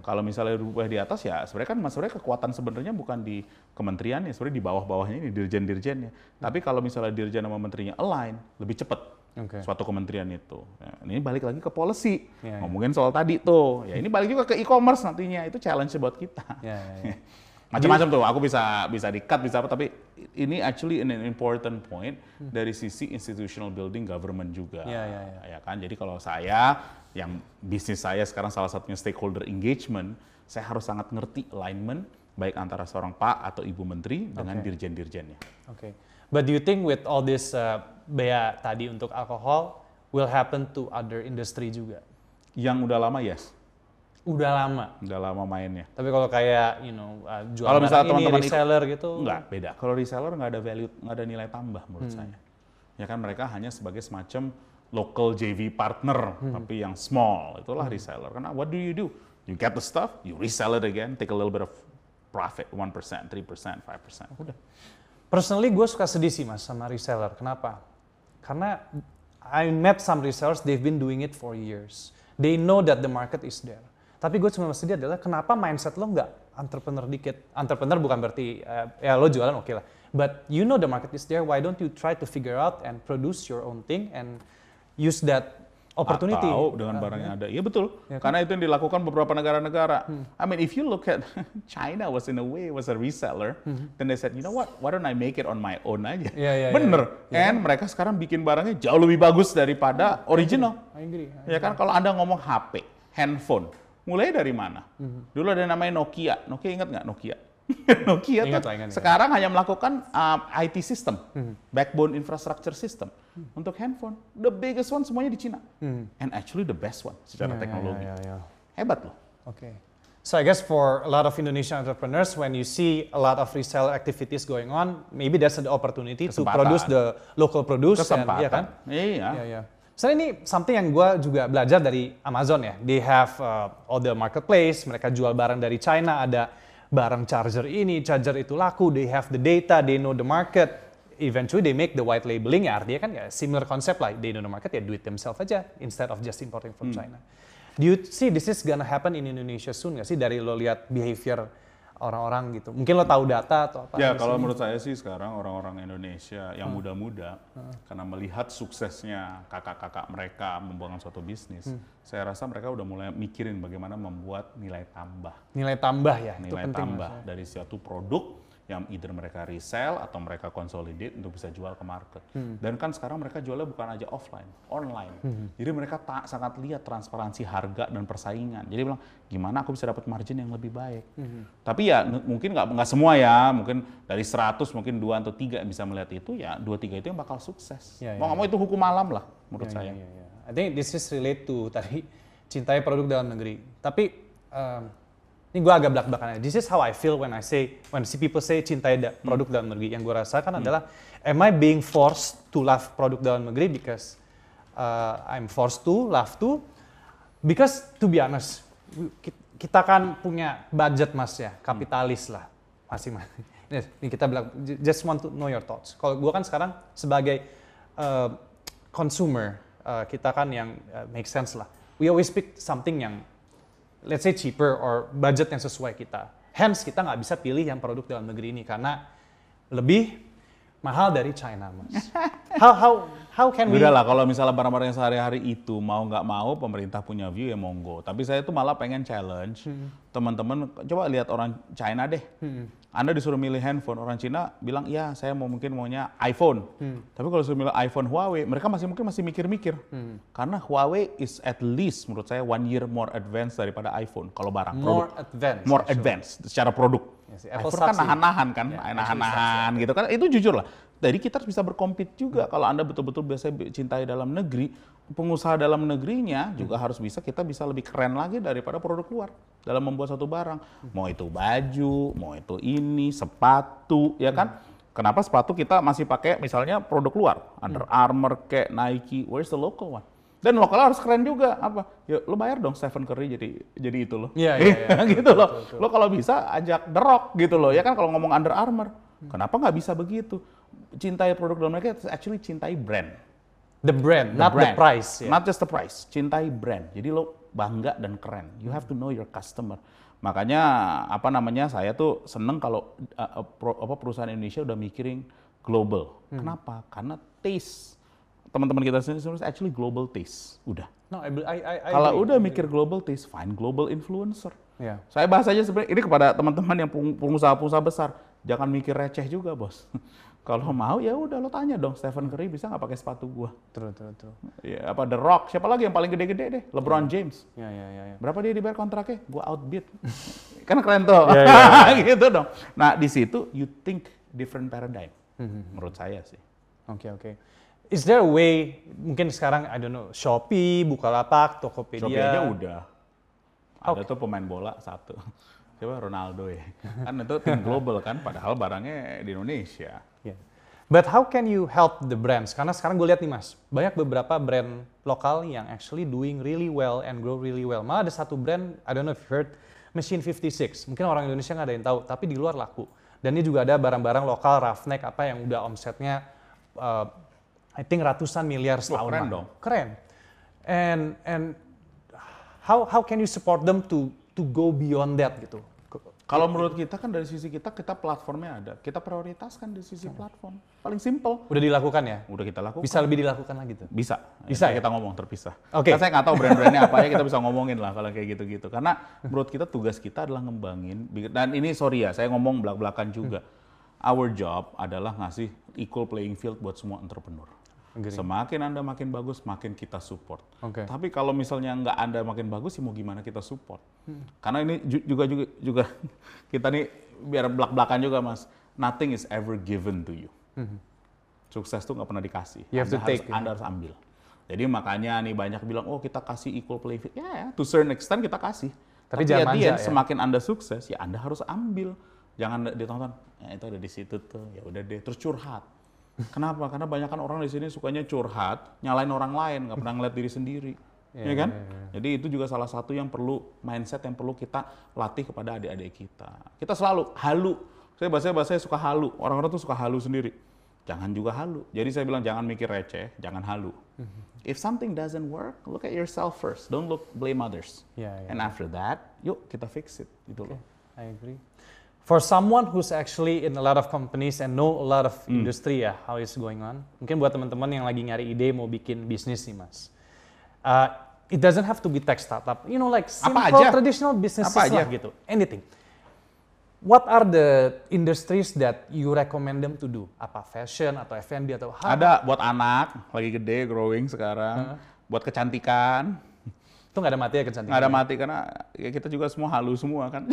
Speaker 3: Kalau misalnya berubah di atas ya sebenarnya kan sebenarnya kekuatan sebenarnya bukan di kementerian ya, sebenarnya di bawah-bawahnya ini dirjen-dirjennya. Tapi kalau misalnya dirjen sama menterinya align, lebih cepat
Speaker 2: Oke.
Speaker 3: suatu kementerian itu. Ya, ini balik lagi ke policy.
Speaker 2: Ya, ya.
Speaker 3: Ngomongin soal tadi tuh. Ya ini balik juga ke e-commerce nantinya. Itu challenge buat kita.
Speaker 2: Ya, ya, ya.
Speaker 3: Macam-macam tuh. Aku bisa bisa di-cut, bisa apa. Tapi ini actually an important point dari sisi institutional building government juga.
Speaker 2: Ya, ya, ya.
Speaker 3: kan. Jadi kalau saya yang bisnis saya sekarang salah satunya stakeholder engagement, saya harus sangat ngerti alignment baik antara seorang Pak atau Ibu Menteri dengan dirjen-dirjennya.
Speaker 2: Oke. But do you think with all this uh, bea tadi untuk alkohol will happen to other industry juga?
Speaker 3: Yang udah lama yes,
Speaker 2: Udah lama.
Speaker 3: udah lama mainnya.
Speaker 2: Tapi kalau kayak you know uh, jual
Speaker 3: Kalau misalnya teman-teman
Speaker 2: reseller gitu,
Speaker 3: Enggak, beda. Kalau reseller nggak ada value, nggak ada nilai tambah menurut
Speaker 2: Hmm.
Speaker 3: saya. Ya kan mereka hanya sebagai semacam local JV partner,
Speaker 2: Hmm.
Speaker 3: tapi yang small. Itulah reseller. Karena what do you do? You get the stuff, you resell it again, take a little bit of profit, 1%, 3%, 5%. Udah.
Speaker 2: Personally gue suka sedih sih mas sama reseller. Kenapa? Karena I met some resellers, they've been doing it for years. They know that the market is there. Tapi gue cuma sedih adalah kenapa mindset lo nggak entrepreneur dikit. Entrepreneur bukan berarti eh, ya lo jualan oke lah. But you know the market is there, why don't you try to figure out and produce your own thing and use that opportunity?
Speaker 3: Atau dengan
Speaker 2: Ah,
Speaker 3: barang
Speaker 2: ya.
Speaker 3: yang ada. Iya betul.
Speaker 2: Ya kan?
Speaker 3: Karena itu yang dilakukan beberapa negara-negara.
Speaker 2: Hmm.
Speaker 3: I mean, if you look at China was in a way was a reseller, then they said, you know what, why don't I make it on my own aja?
Speaker 2: Hmm. Iya, iya, iya.
Speaker 3: Bener. And mereka sekarang bikin barangnya jauh lebih bagus daripada original.
Speaker 2: I agree.
Speaker 3: Ya kan kalau Anda ngomong HP, handphone, mulai dari mana?
Speaker 2: Hmm.
Speaker 3: Dulu ada namanya Nokia. Nokia ingat nggak Nokia? Nokia
Speaker 2: Ingat
Speaker 3: tuh
Speaker 2: ingat, ingat.
Speaker 3: sekarang hanya melakukan um, IT system, backbone infrastructure system untuk handphone. The biggest one semuanya di Cina, and actually the best one secara
Speaker 2: ya,
Speaker 3: teknologi.
Speaker 2: ya, ya, ya.
Speaker 3: Hebat loh.
Speaker 2: Okay. So I guess for a lot of Indonesian entrepreneurs, when you see a lot of reseller activities going on, maybe that's the opportunity to
Speaker 3: Kesempatan.
Speaker 2: produce the local produce. And,
Speaker 3: Kesempatan.
Speaker 2: iya kan?
Speaker 3: Iya.
Speaker 2: Iya, iya. So ini something yang gue juga belajar dari Amazon ya. They have uh, all the marketplace, mereka jual barang dari China, ada barang charger ini, charger itu laku, they have the data, they know the market. Eventually they make the white labeling ya artinya kan ya similar concept lah, they know the market ya do it themselves aja instead of just importing from China. Do you see this is gonna happen in Indonesia soon nggak sih dari lo lihat behavior orang-orang gitu? Mungkin lo tahu data atau apa?
Speaker 3: Ya
Speaker 2: di
Speaker 3: kalau menurut saya sih sekarang orang-orang Indonesia yang muda-muda karena melihat suksesnya kakak-kakak mereka membangun suatu bisnis, saya rasa mereka udah mulai mikirin bagaimana membuat nilai tambah,
Speaker 2: nilai tambah ya,
Speaker 3: nilai
Speaker 2: penting.
Speaker 3: tambah
Speaker 2: ya.
Speaker 3: dari suatu produk yang either mereka resell atau mereka consolidate untuk bisa jual ke market.
Speaker 2: Hmm.
Speaker 3: Dan kan sekarang mereka jualnya bukan aja offline, online. Jadi mereka tak sangat lihat transparansi harga dan persaingan. Jadi bilang gimana aku bisa dapat margin yang lebih baik.
Speaker 2: Hmm.
Speaker 3: Tapi ya mungkin nggak nggak semua ya, mungkin dari 100 mungkin dua atau tiga yang bisa melihat itu ya dua tiga itu yang bakal sukses.
Speaker 2: Ya, ya,
Speaker 3: Mau nggak mau itu hukum alam lah menurut
Speaker 2: Ya,
Speaker 3: saya.
Speaker 2: ya, ya, ya. I think this is relate to tadi cintai produk dalam negeri. Tapi um, ini gue agak belak-belakan aja. This is how I feel when I say, when see people say cintai da- produk dalam negeri. Yang gue rasakan adalah, am I being forced to love produk dalam negeri because uh, I'm forced to, love to? Because to be honest, ki- kita kan punya budget mas ya, kapitalis lah masing-masing. Ini ini kita bilang, just want to know your thoughts. Kalau gue kan sekarang sebagai uh, consumer, uh, kita kan yang uh, make sense lah. We always pick something yang let's say cheaper or budget yang sesuai kita. Hence kita nggak bisa pilih yang produk dalam negeri ini karena lebih mahal dari China, mas. How how how can we?
Speaker 3: Udah lah kalau misalnya barang-barang yang sehari-hari itu mau nggak mau pemerintah punya view ya monggo. Tapi saya tuh malah pengen challenge
Speaker 2: Hmm.
Speaker 3: teman-teman coba lihat orang China deh. Anda disuruh milih handphone orang Cina bilang ya saya mau mungkin maunya iPhone.
Speaker 2: Hmm.
Speaker 3: Tapi kalau disuruh milih iPhone Huawei mereka masih mungkin masih mikir-mikir.
Speaker 2: Hmm.
Speaker 3: Karena Huawei is at least menurut saya one year more advanced daripada iPhone kalau barang
Speaker 2: More
Speaker 3: produk.
Speaker 2: advanced.
Speaker 3: More
Speaker 2: actually.
Speaker 3: advanced secara produk.
Speaker 2: Ya sih, Apple
Speaker 3: iPhone kan nahan-nahan kan,
Speaker 2: Ya,
Speaker 3: nahan-nahan gitu kan. Itu jujur lah. Jadi kita harus bisa berkompet juga. Kalau Anda betul-betul biasa cintai dalam negeri, pengusaha dalam negerinya juga harus bisa kita bisa lebih keren lagi daripada produk luar dalam membuat satu barang. Mau itu baju, mau itu ini, sepatu, ya kan? Kenapa sepatu kita masih pakai misalnya produk luar, Under Armour, kayak Nike, where's the local one? Dan lokal harus keren juga apa? Ya lo bayar dong Stephen Curry jadi jadi itu loh.
Speaker 2: Iya, iya, iya.
Speaker 3: gitu loh. Lo kalau bisa ajak The Rock gitu loh. Ya kan kalau ngomong Under Armour, kenapa nggak bisa begitu? Cintai produk dalam mereka, actually cintai brand.
Speaker 2: The brand,
Speaker 3: The
Speaker 2: not the
Speaker 3: brand.
Speaker 2: price. ya.
Speaker 3: Not just the price, cintai brand. Jadi lo bangga dan keren. You have to know your customer. Makanya apa namanya saya tuh seneng kalau uh, pro- apa perusahaan Indonesia udah mikirin global.
Speaker 2: Hmm.
Speaker 3: Kenapa? Karena taste teman-teman kita sendiri sebenarnya actually global taste. Udah.
Speaker 2: No, I, I, I, I
Speaker 3: Kalau
Speaker 2: agree.
Speaker 3: udah mikir global taste, find global influencer.
Speaker 2: Ya.
Speaker 3: Saya bahas aja sebenarnya ini kepada teman-teman yang peng- pengusaha-pengusaha besar, jangan mikir receh juga bos. Kalau mau ya udah lo tanya dong Stephen Curry bisa nggak pakai sepatu gua?
Speaker 2: True, true, true.
Speaker 3: Ya apa The Rock? Siapa lagi yang paling gede-gede deh? LeBron James.
Speaker 2: Ya, ya, ya, ya.
Speaker 3: Berapa dia dibayar kontraknya? Gua outbid. kan keren tuh.
Speaker 2: Iya, iya,
Speaker 3: gitu dong. Nah di situ you think different paradigm.
Speaker 2: Hmm,
Speaker 3: Menurut saya sih.
Speaker 2: Oke, oke. Is there a way, mungkin sekarang, I don't know, Shopee, Bukalapak, Tokopedia.
Speaker 3: Shopee aja udah. Ada tuh pemain bola satu. Siapa Ronaldo ya. kan itu tim global kan, padahal barangnya di Indonesia.
Speaker 2: But how can you help the brands? Karena sekarang gue lihat nih mas, banyak beberapa brand lokal yang actually doing really well and grow really well. Malah ada satu brand, I don't know if you heard, Machine 56. Mungkin orang Indonesia nggak ada yang tahu, tapi di luar laku. Dan ini juga ada barang-barang lokal, roughneck, apa yang udah omsetnya, uh, I think ratusan miliar setahun.
Speaker 3: keren
Speaker 2: lah.
Speaker 3: dong.
Speaker 2: Keren. And and how how can you support them to to go beyond that gitu?
Speaker 3: Kalau menurut kita kan dari sisi kita, kita platformnya ada. Kita prioritaskan di sisi platform. Paling simple.
Speaker 2: Udah dilakukan ya?
Speaker 3: Udah kita lakukan.
Speaker 2: Bisa lebih dilakukan lagi tuh?
Speaker 3: Bisa.
Speaker 2: Bisa ya?
Speaker 3: kita ngomong terpisah.
Speaker 2: Oke.
Speaker 3: Kan saya nggak tahu brand-brandnya apa ya, kita bisa ngomongin lah kalau kayak gitu-gitu. Karena menurut kita tugas kita adalah ngembangin. Dan ini sorry ya, saya ngomong belak-belakan juga. Our job adalah ngasih equal playing field buat semua entrepreneur.
Speaker 2: Agree.
Speaker 3: Semakin Anda makin bagus, makin kita support.
Speaker 2: Oke.
Speaker 3: Tapi kalau misalnya nggak Anda makin bagus, ya mau gimana kita support?
Speaker 2: Hmm.
Speaker 3: Karena ini ju- juga juga juga kita nih biar belak-belakan juga mas. Nothing is ever given to you. Sukses tuh nggak pernah dikasih.
Speaker 2: Hmm. You have
Speaker 3: anda
Speaker 2: to
Speaker 3: harus,
Speaker 2: take, ya.
Speaker 3: Anda harus ambil. Jadi makanya nih banyak bilang, oh kita kasih equal play field. Ya, ya, to certain extent kita kasih.
Speaker 2: Tapi
Speaker 3: Tapi,
Speaker 2: jangan
Speaker 3: end,
Speaker 2: ya.
Speaker 3: semakin Anda sukses, ya Anda harus ambil. Jangan ditonton, ya itu ada di situ tuh, ya udah deh, terus curhat. Kenapa? Karena banyak kan orang di sini sukanya curhat, nyalain orang lain, nggak pernah ngeliat diri sendiri.
Speaker 2: Iya,
Speaker 3: ya kan? Jadi itu juga salah satu yang perlu mindset yang perlu kita latih kepada adik-adik kita. Kita selalu halu. Saya bahasa bahasa suka halu. Orang-orang tuh suka halu sendiri. Jangan juga halu. Jadi saya bilang jangan mikir receh, jangan halu. If something doesn't work, look at yourself first. Don't look blame others.
Speaker 2: Iya, iya.
Speaker 3: And after that, yuk kita fix it. Gitu loh.
Speaker 2: I agree. For someone who's actually in a lot of companies and know a lot of
Speaker 3: Hmm.
Speaker 2: industry ya, how is going on. Mungkin buat teman-teman yang lagi nyari ide mau bikin bisnis nih mas. Uh, it doesn't have to be tech startup. You know like simple
Speaker 3: aja.
Speaker 2: traditional businesses
Speaker 3: Apa aja.
Speaker 2: lah gitu. Anything. What are the industries that you recommend them to do? Apa fashion atau F&B atau
Speaker 3: Ada buat anak, lagi gede, growing sekarang. Buat kecantikan.
Speaker 2: Itu nggak ada mati ya kecantikan.
Speaker 3: nggak ada mati karena ya kita juga semua halu semua kan.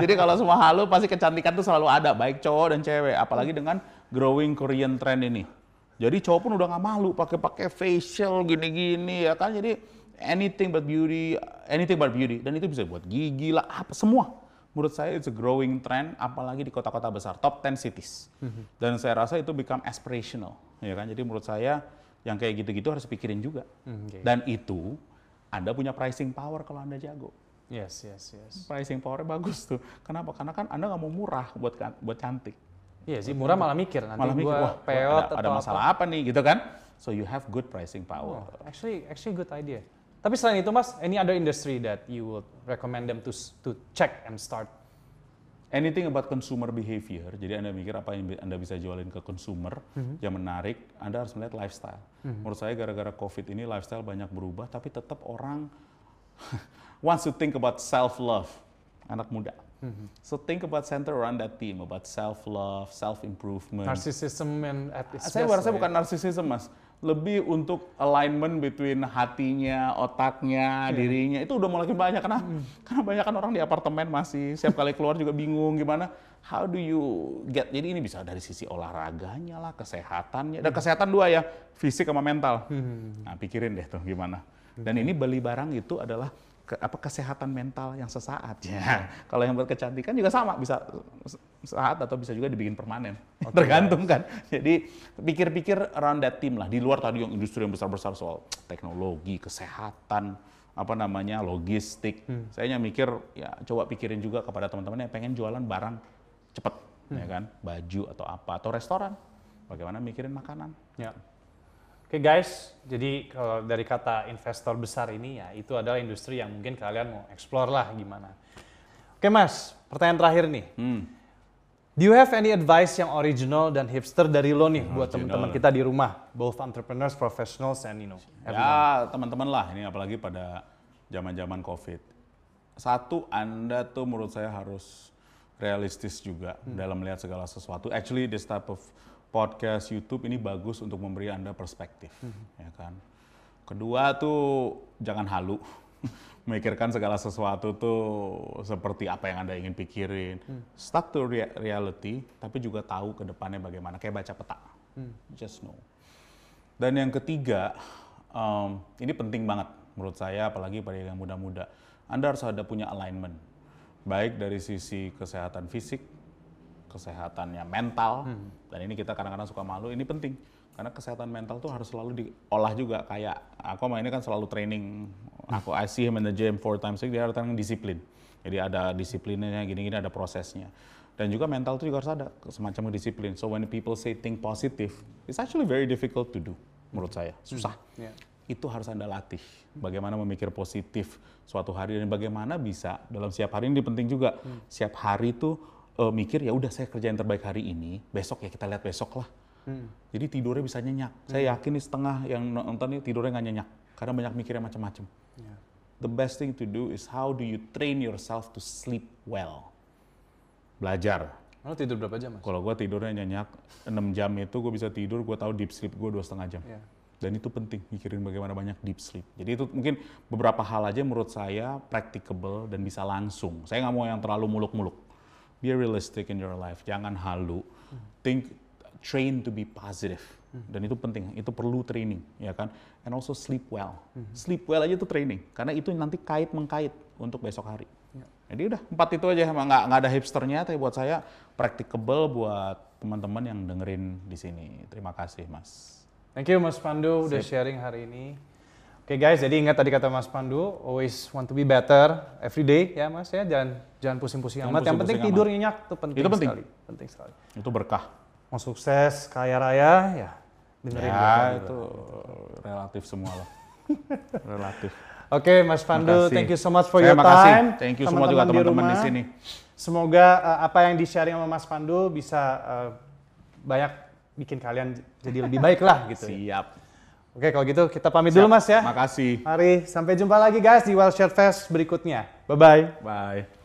Speaker 3: Jadi kalau semua halu pasti kecantikan tuh selalu ada baik cowok dan cewek. Apalagi dengan growing Korean trend ini. Jadi cowok pun udah nggak malu pakai pakai facial gini-gini ya kan. Jadi anything but beauty, anything but beauty dan itu bisa buat gigi lah apa semua. Menurut saya it's a growing trend apalagi di kota-kota besar, top 10 cities. Dan saya rasa itu become aspirational ya kan. Jadi menurut saya yang kayak gitu-gitu harus pikirin juga.
Speaker 2: oke.
Speaker 3: Dan itu Anda punya pricing power kalau Anda jago.
Speaker 2: Yes, yes, yes.
Speaker 3: Pricing powernya bagus tuh. Kenapa? Karena kan Anda nggak mau murah buat kan- buat cantik.
Speaker 2: Iya sih, murah malah mikir nanti
Speaker 3: Malah mikir,
Speaker 2: gua
Speaker 3: wah,
Speaker 2: peot
Speaker 3: ada, ada masalah apa? nih gitu kan? So you have good pricing power.
Speaker 2: Oh, actually, actually good idea. Tapi selain itu mas, any other industry that you would recommend them to to check and start?
Speaker 3: Anything about consumer behavior, jadi Anda mikir apa yang Anda bisa jualin ke consumer yang menarik, Anda harus melihat lifestyle. Menurut saya gara-gara COVID ini lifestyle banyak berubah, tapi tetap orang wants to think about self-love, anak muda. So think about center around that theme, about self-love, self-improvement.
Speaker 2: Narcissism and at its
Speaker 3: Saya rasa bukan narsisisme mas. Lebih untuk alignment between hatinya, otaknya, dirinya itu udah mulai banyak karena karena banyak kan orang di apartemen masih setiap kali keluar juga bingung gimana how do you get jadi ini bisa dari sisi olahraganya lah, kesehatannya. Dan kesehatan dua ya, fisik sama mental. Nah, pikirin deh tuh gimana. Dan ini beli barang itu adalah ke, apa kesehatan mental yang sesaat ya. Kalau yang buat kecantikan juga sama bisa saat atau bisa juga dibikin permanen. Tergantung kan. Jadi pikir-pikir around that team lah. Di luar tadi yang industri yang besar-besar soal teknologi, kesehatan, apa namanya logistik. Saya hanya mikir ya coba pikirin juga kepada teman-teman yang pengen jualan barang cepet ya kan, baju atau apa atau restoran. Bagaimana mikirin makanan.
Speaker 2: Ya. Oke guys, jadi kalau dari kata investor besar ini ya itu adalah industri yang mungkin kalian mau explore lah gimana. Oke mas, pertanyaan terakhir nih.
Speaker 3: Hmm.
Speaker 2: Do you have any advice yang original dan hipster dari lo nih buat teman-teman kita di rumah, both entrepreneurs, professionals, and you know, everyone?
Speaker 3: Ya teman-teman lah ini apalagi pada zaman-zaman COVID. Satu Anda tuh menurut saya harus realistis juga dalam melihat segala sesuatu. Actually this type of podcast YouTube ini bagus untuk memberi Anda perspektif, ya kan. Kedua tuh jangan halu. Memikirkan segala sesuatu tuh seperti apa yang Anda ingin pikirin. Stuck to rea- reality, tapi juga tahu ke depannya bagaimana. Kayak baca peta. Just know. Dan yang ketiga, em, ini penting banget menurut saya, apalagi pada yang muda-muda. Anda harus ada punya alignment, baik dari sisi kesehatan fisik, kesehatannya mental, dan ini kita kadang-kadang suka malu, ini penting. Karena kesehatan mental tuh harus selalu diolah juga. Kayak aku sama ini kan selalu training, aku I see him in the gym four times a week, dia harus disiplin. Jadi ada disiplinnya, gini-gini ada prosesnya. Dan juga mental itu juga harus ada semacam disiplin. So when people say think positive, it's actually very difficult to do menurut saya. Susah.
Speaker 2: Ya.
Speaker 3: Itu harus Anda latih. Bagaimana memikir positif suatu hari dan bagaimana bisa dalam setiap hari ini penting juga. Setiap hari tuh eh, mikir ya udah saya kerja yang terbaik hari ini, besok ya kita lihat besok lah. Jadi tidurnya bisa nyenyak. Saya yakin nih setengah yang nonton ini tidurnya nggak nyenyak karena banyak mikirnya macam-macam. The best thing to do is how do you train yourself to sleep well. Belajar.
Speaker 2: Lo tidur berapa jam mas?
Speaker 3: Kalau gue tidurnya nyenyak 6 jam itu gue bisa tidur, gue tahu deep sleep gue dua setengah jam.
Speaker 2: Iya.
Speaker 3: Dan itu penting mikirin bagaimana banyak deep sleep. Jadi itu mungkin beberapa hal aja menurut saya practicable dan bisa langsung. Saya nggak mau yang terlalu muluk-muluk. Be realistic in your life. Jangan halu. Think, train to be positive. Dan itu penting. Itu perlu training, ya kan? And also sleep well. Sleep well aja itu training. Karena itu nanti kait mengkait untuk besok hari. Jadi udah empat itu aja, emang nggak nggak ada hipsternya, tapi buat saya practicable buat teman-teman yang dengerin di sini. Terima kasih, Mas.
Speaker 2: Thank you Mas Pandu udah sharing hari ini. Oke guys, jadi ingat tadi kata Mas Pandu, always want to be better every day ya Mas ya, jangan jangan pusing-pusing amat. Yang penting tidur nyenyak tuh penting,
Speaker 3: Itu penting.
Speaker 2: sekali. Penting sekali.
Speaker 3: Itu berkah.
Speaker 2: Mau sukses, kaya raya, ya dengerin
Speaker 3: Ya, itu relatif semua lah. relatif.
Speaker 2: Oke Mas Pandu,
Speaker 3: Makasih.
Speaker 2: thank you so much for
Speaker 3: Saya
Speaker 2: your
Speaker 3: makasih.
Speaker 2: time.
Speaker 3: Thank you semua juga teman-teman di
Speaker 2: rumah.
Speaker 3: sini.
Speaker 2: Semoga uh, apa yang di-sharing sama Mas Pandu bisa uh, banyak bikin kalian jadi lebih baik lah gitu. ya.
Speaker 3: Siap.
Speaker 2: Oke kalau gitu kita pamit dulu Mas ya.
Speaker 3: Makasih.
Speaker 2: Mari sampai jumpa lagi guys di Well Share Fest berikutnya. Bye-bye.
Speaker 3: Bye.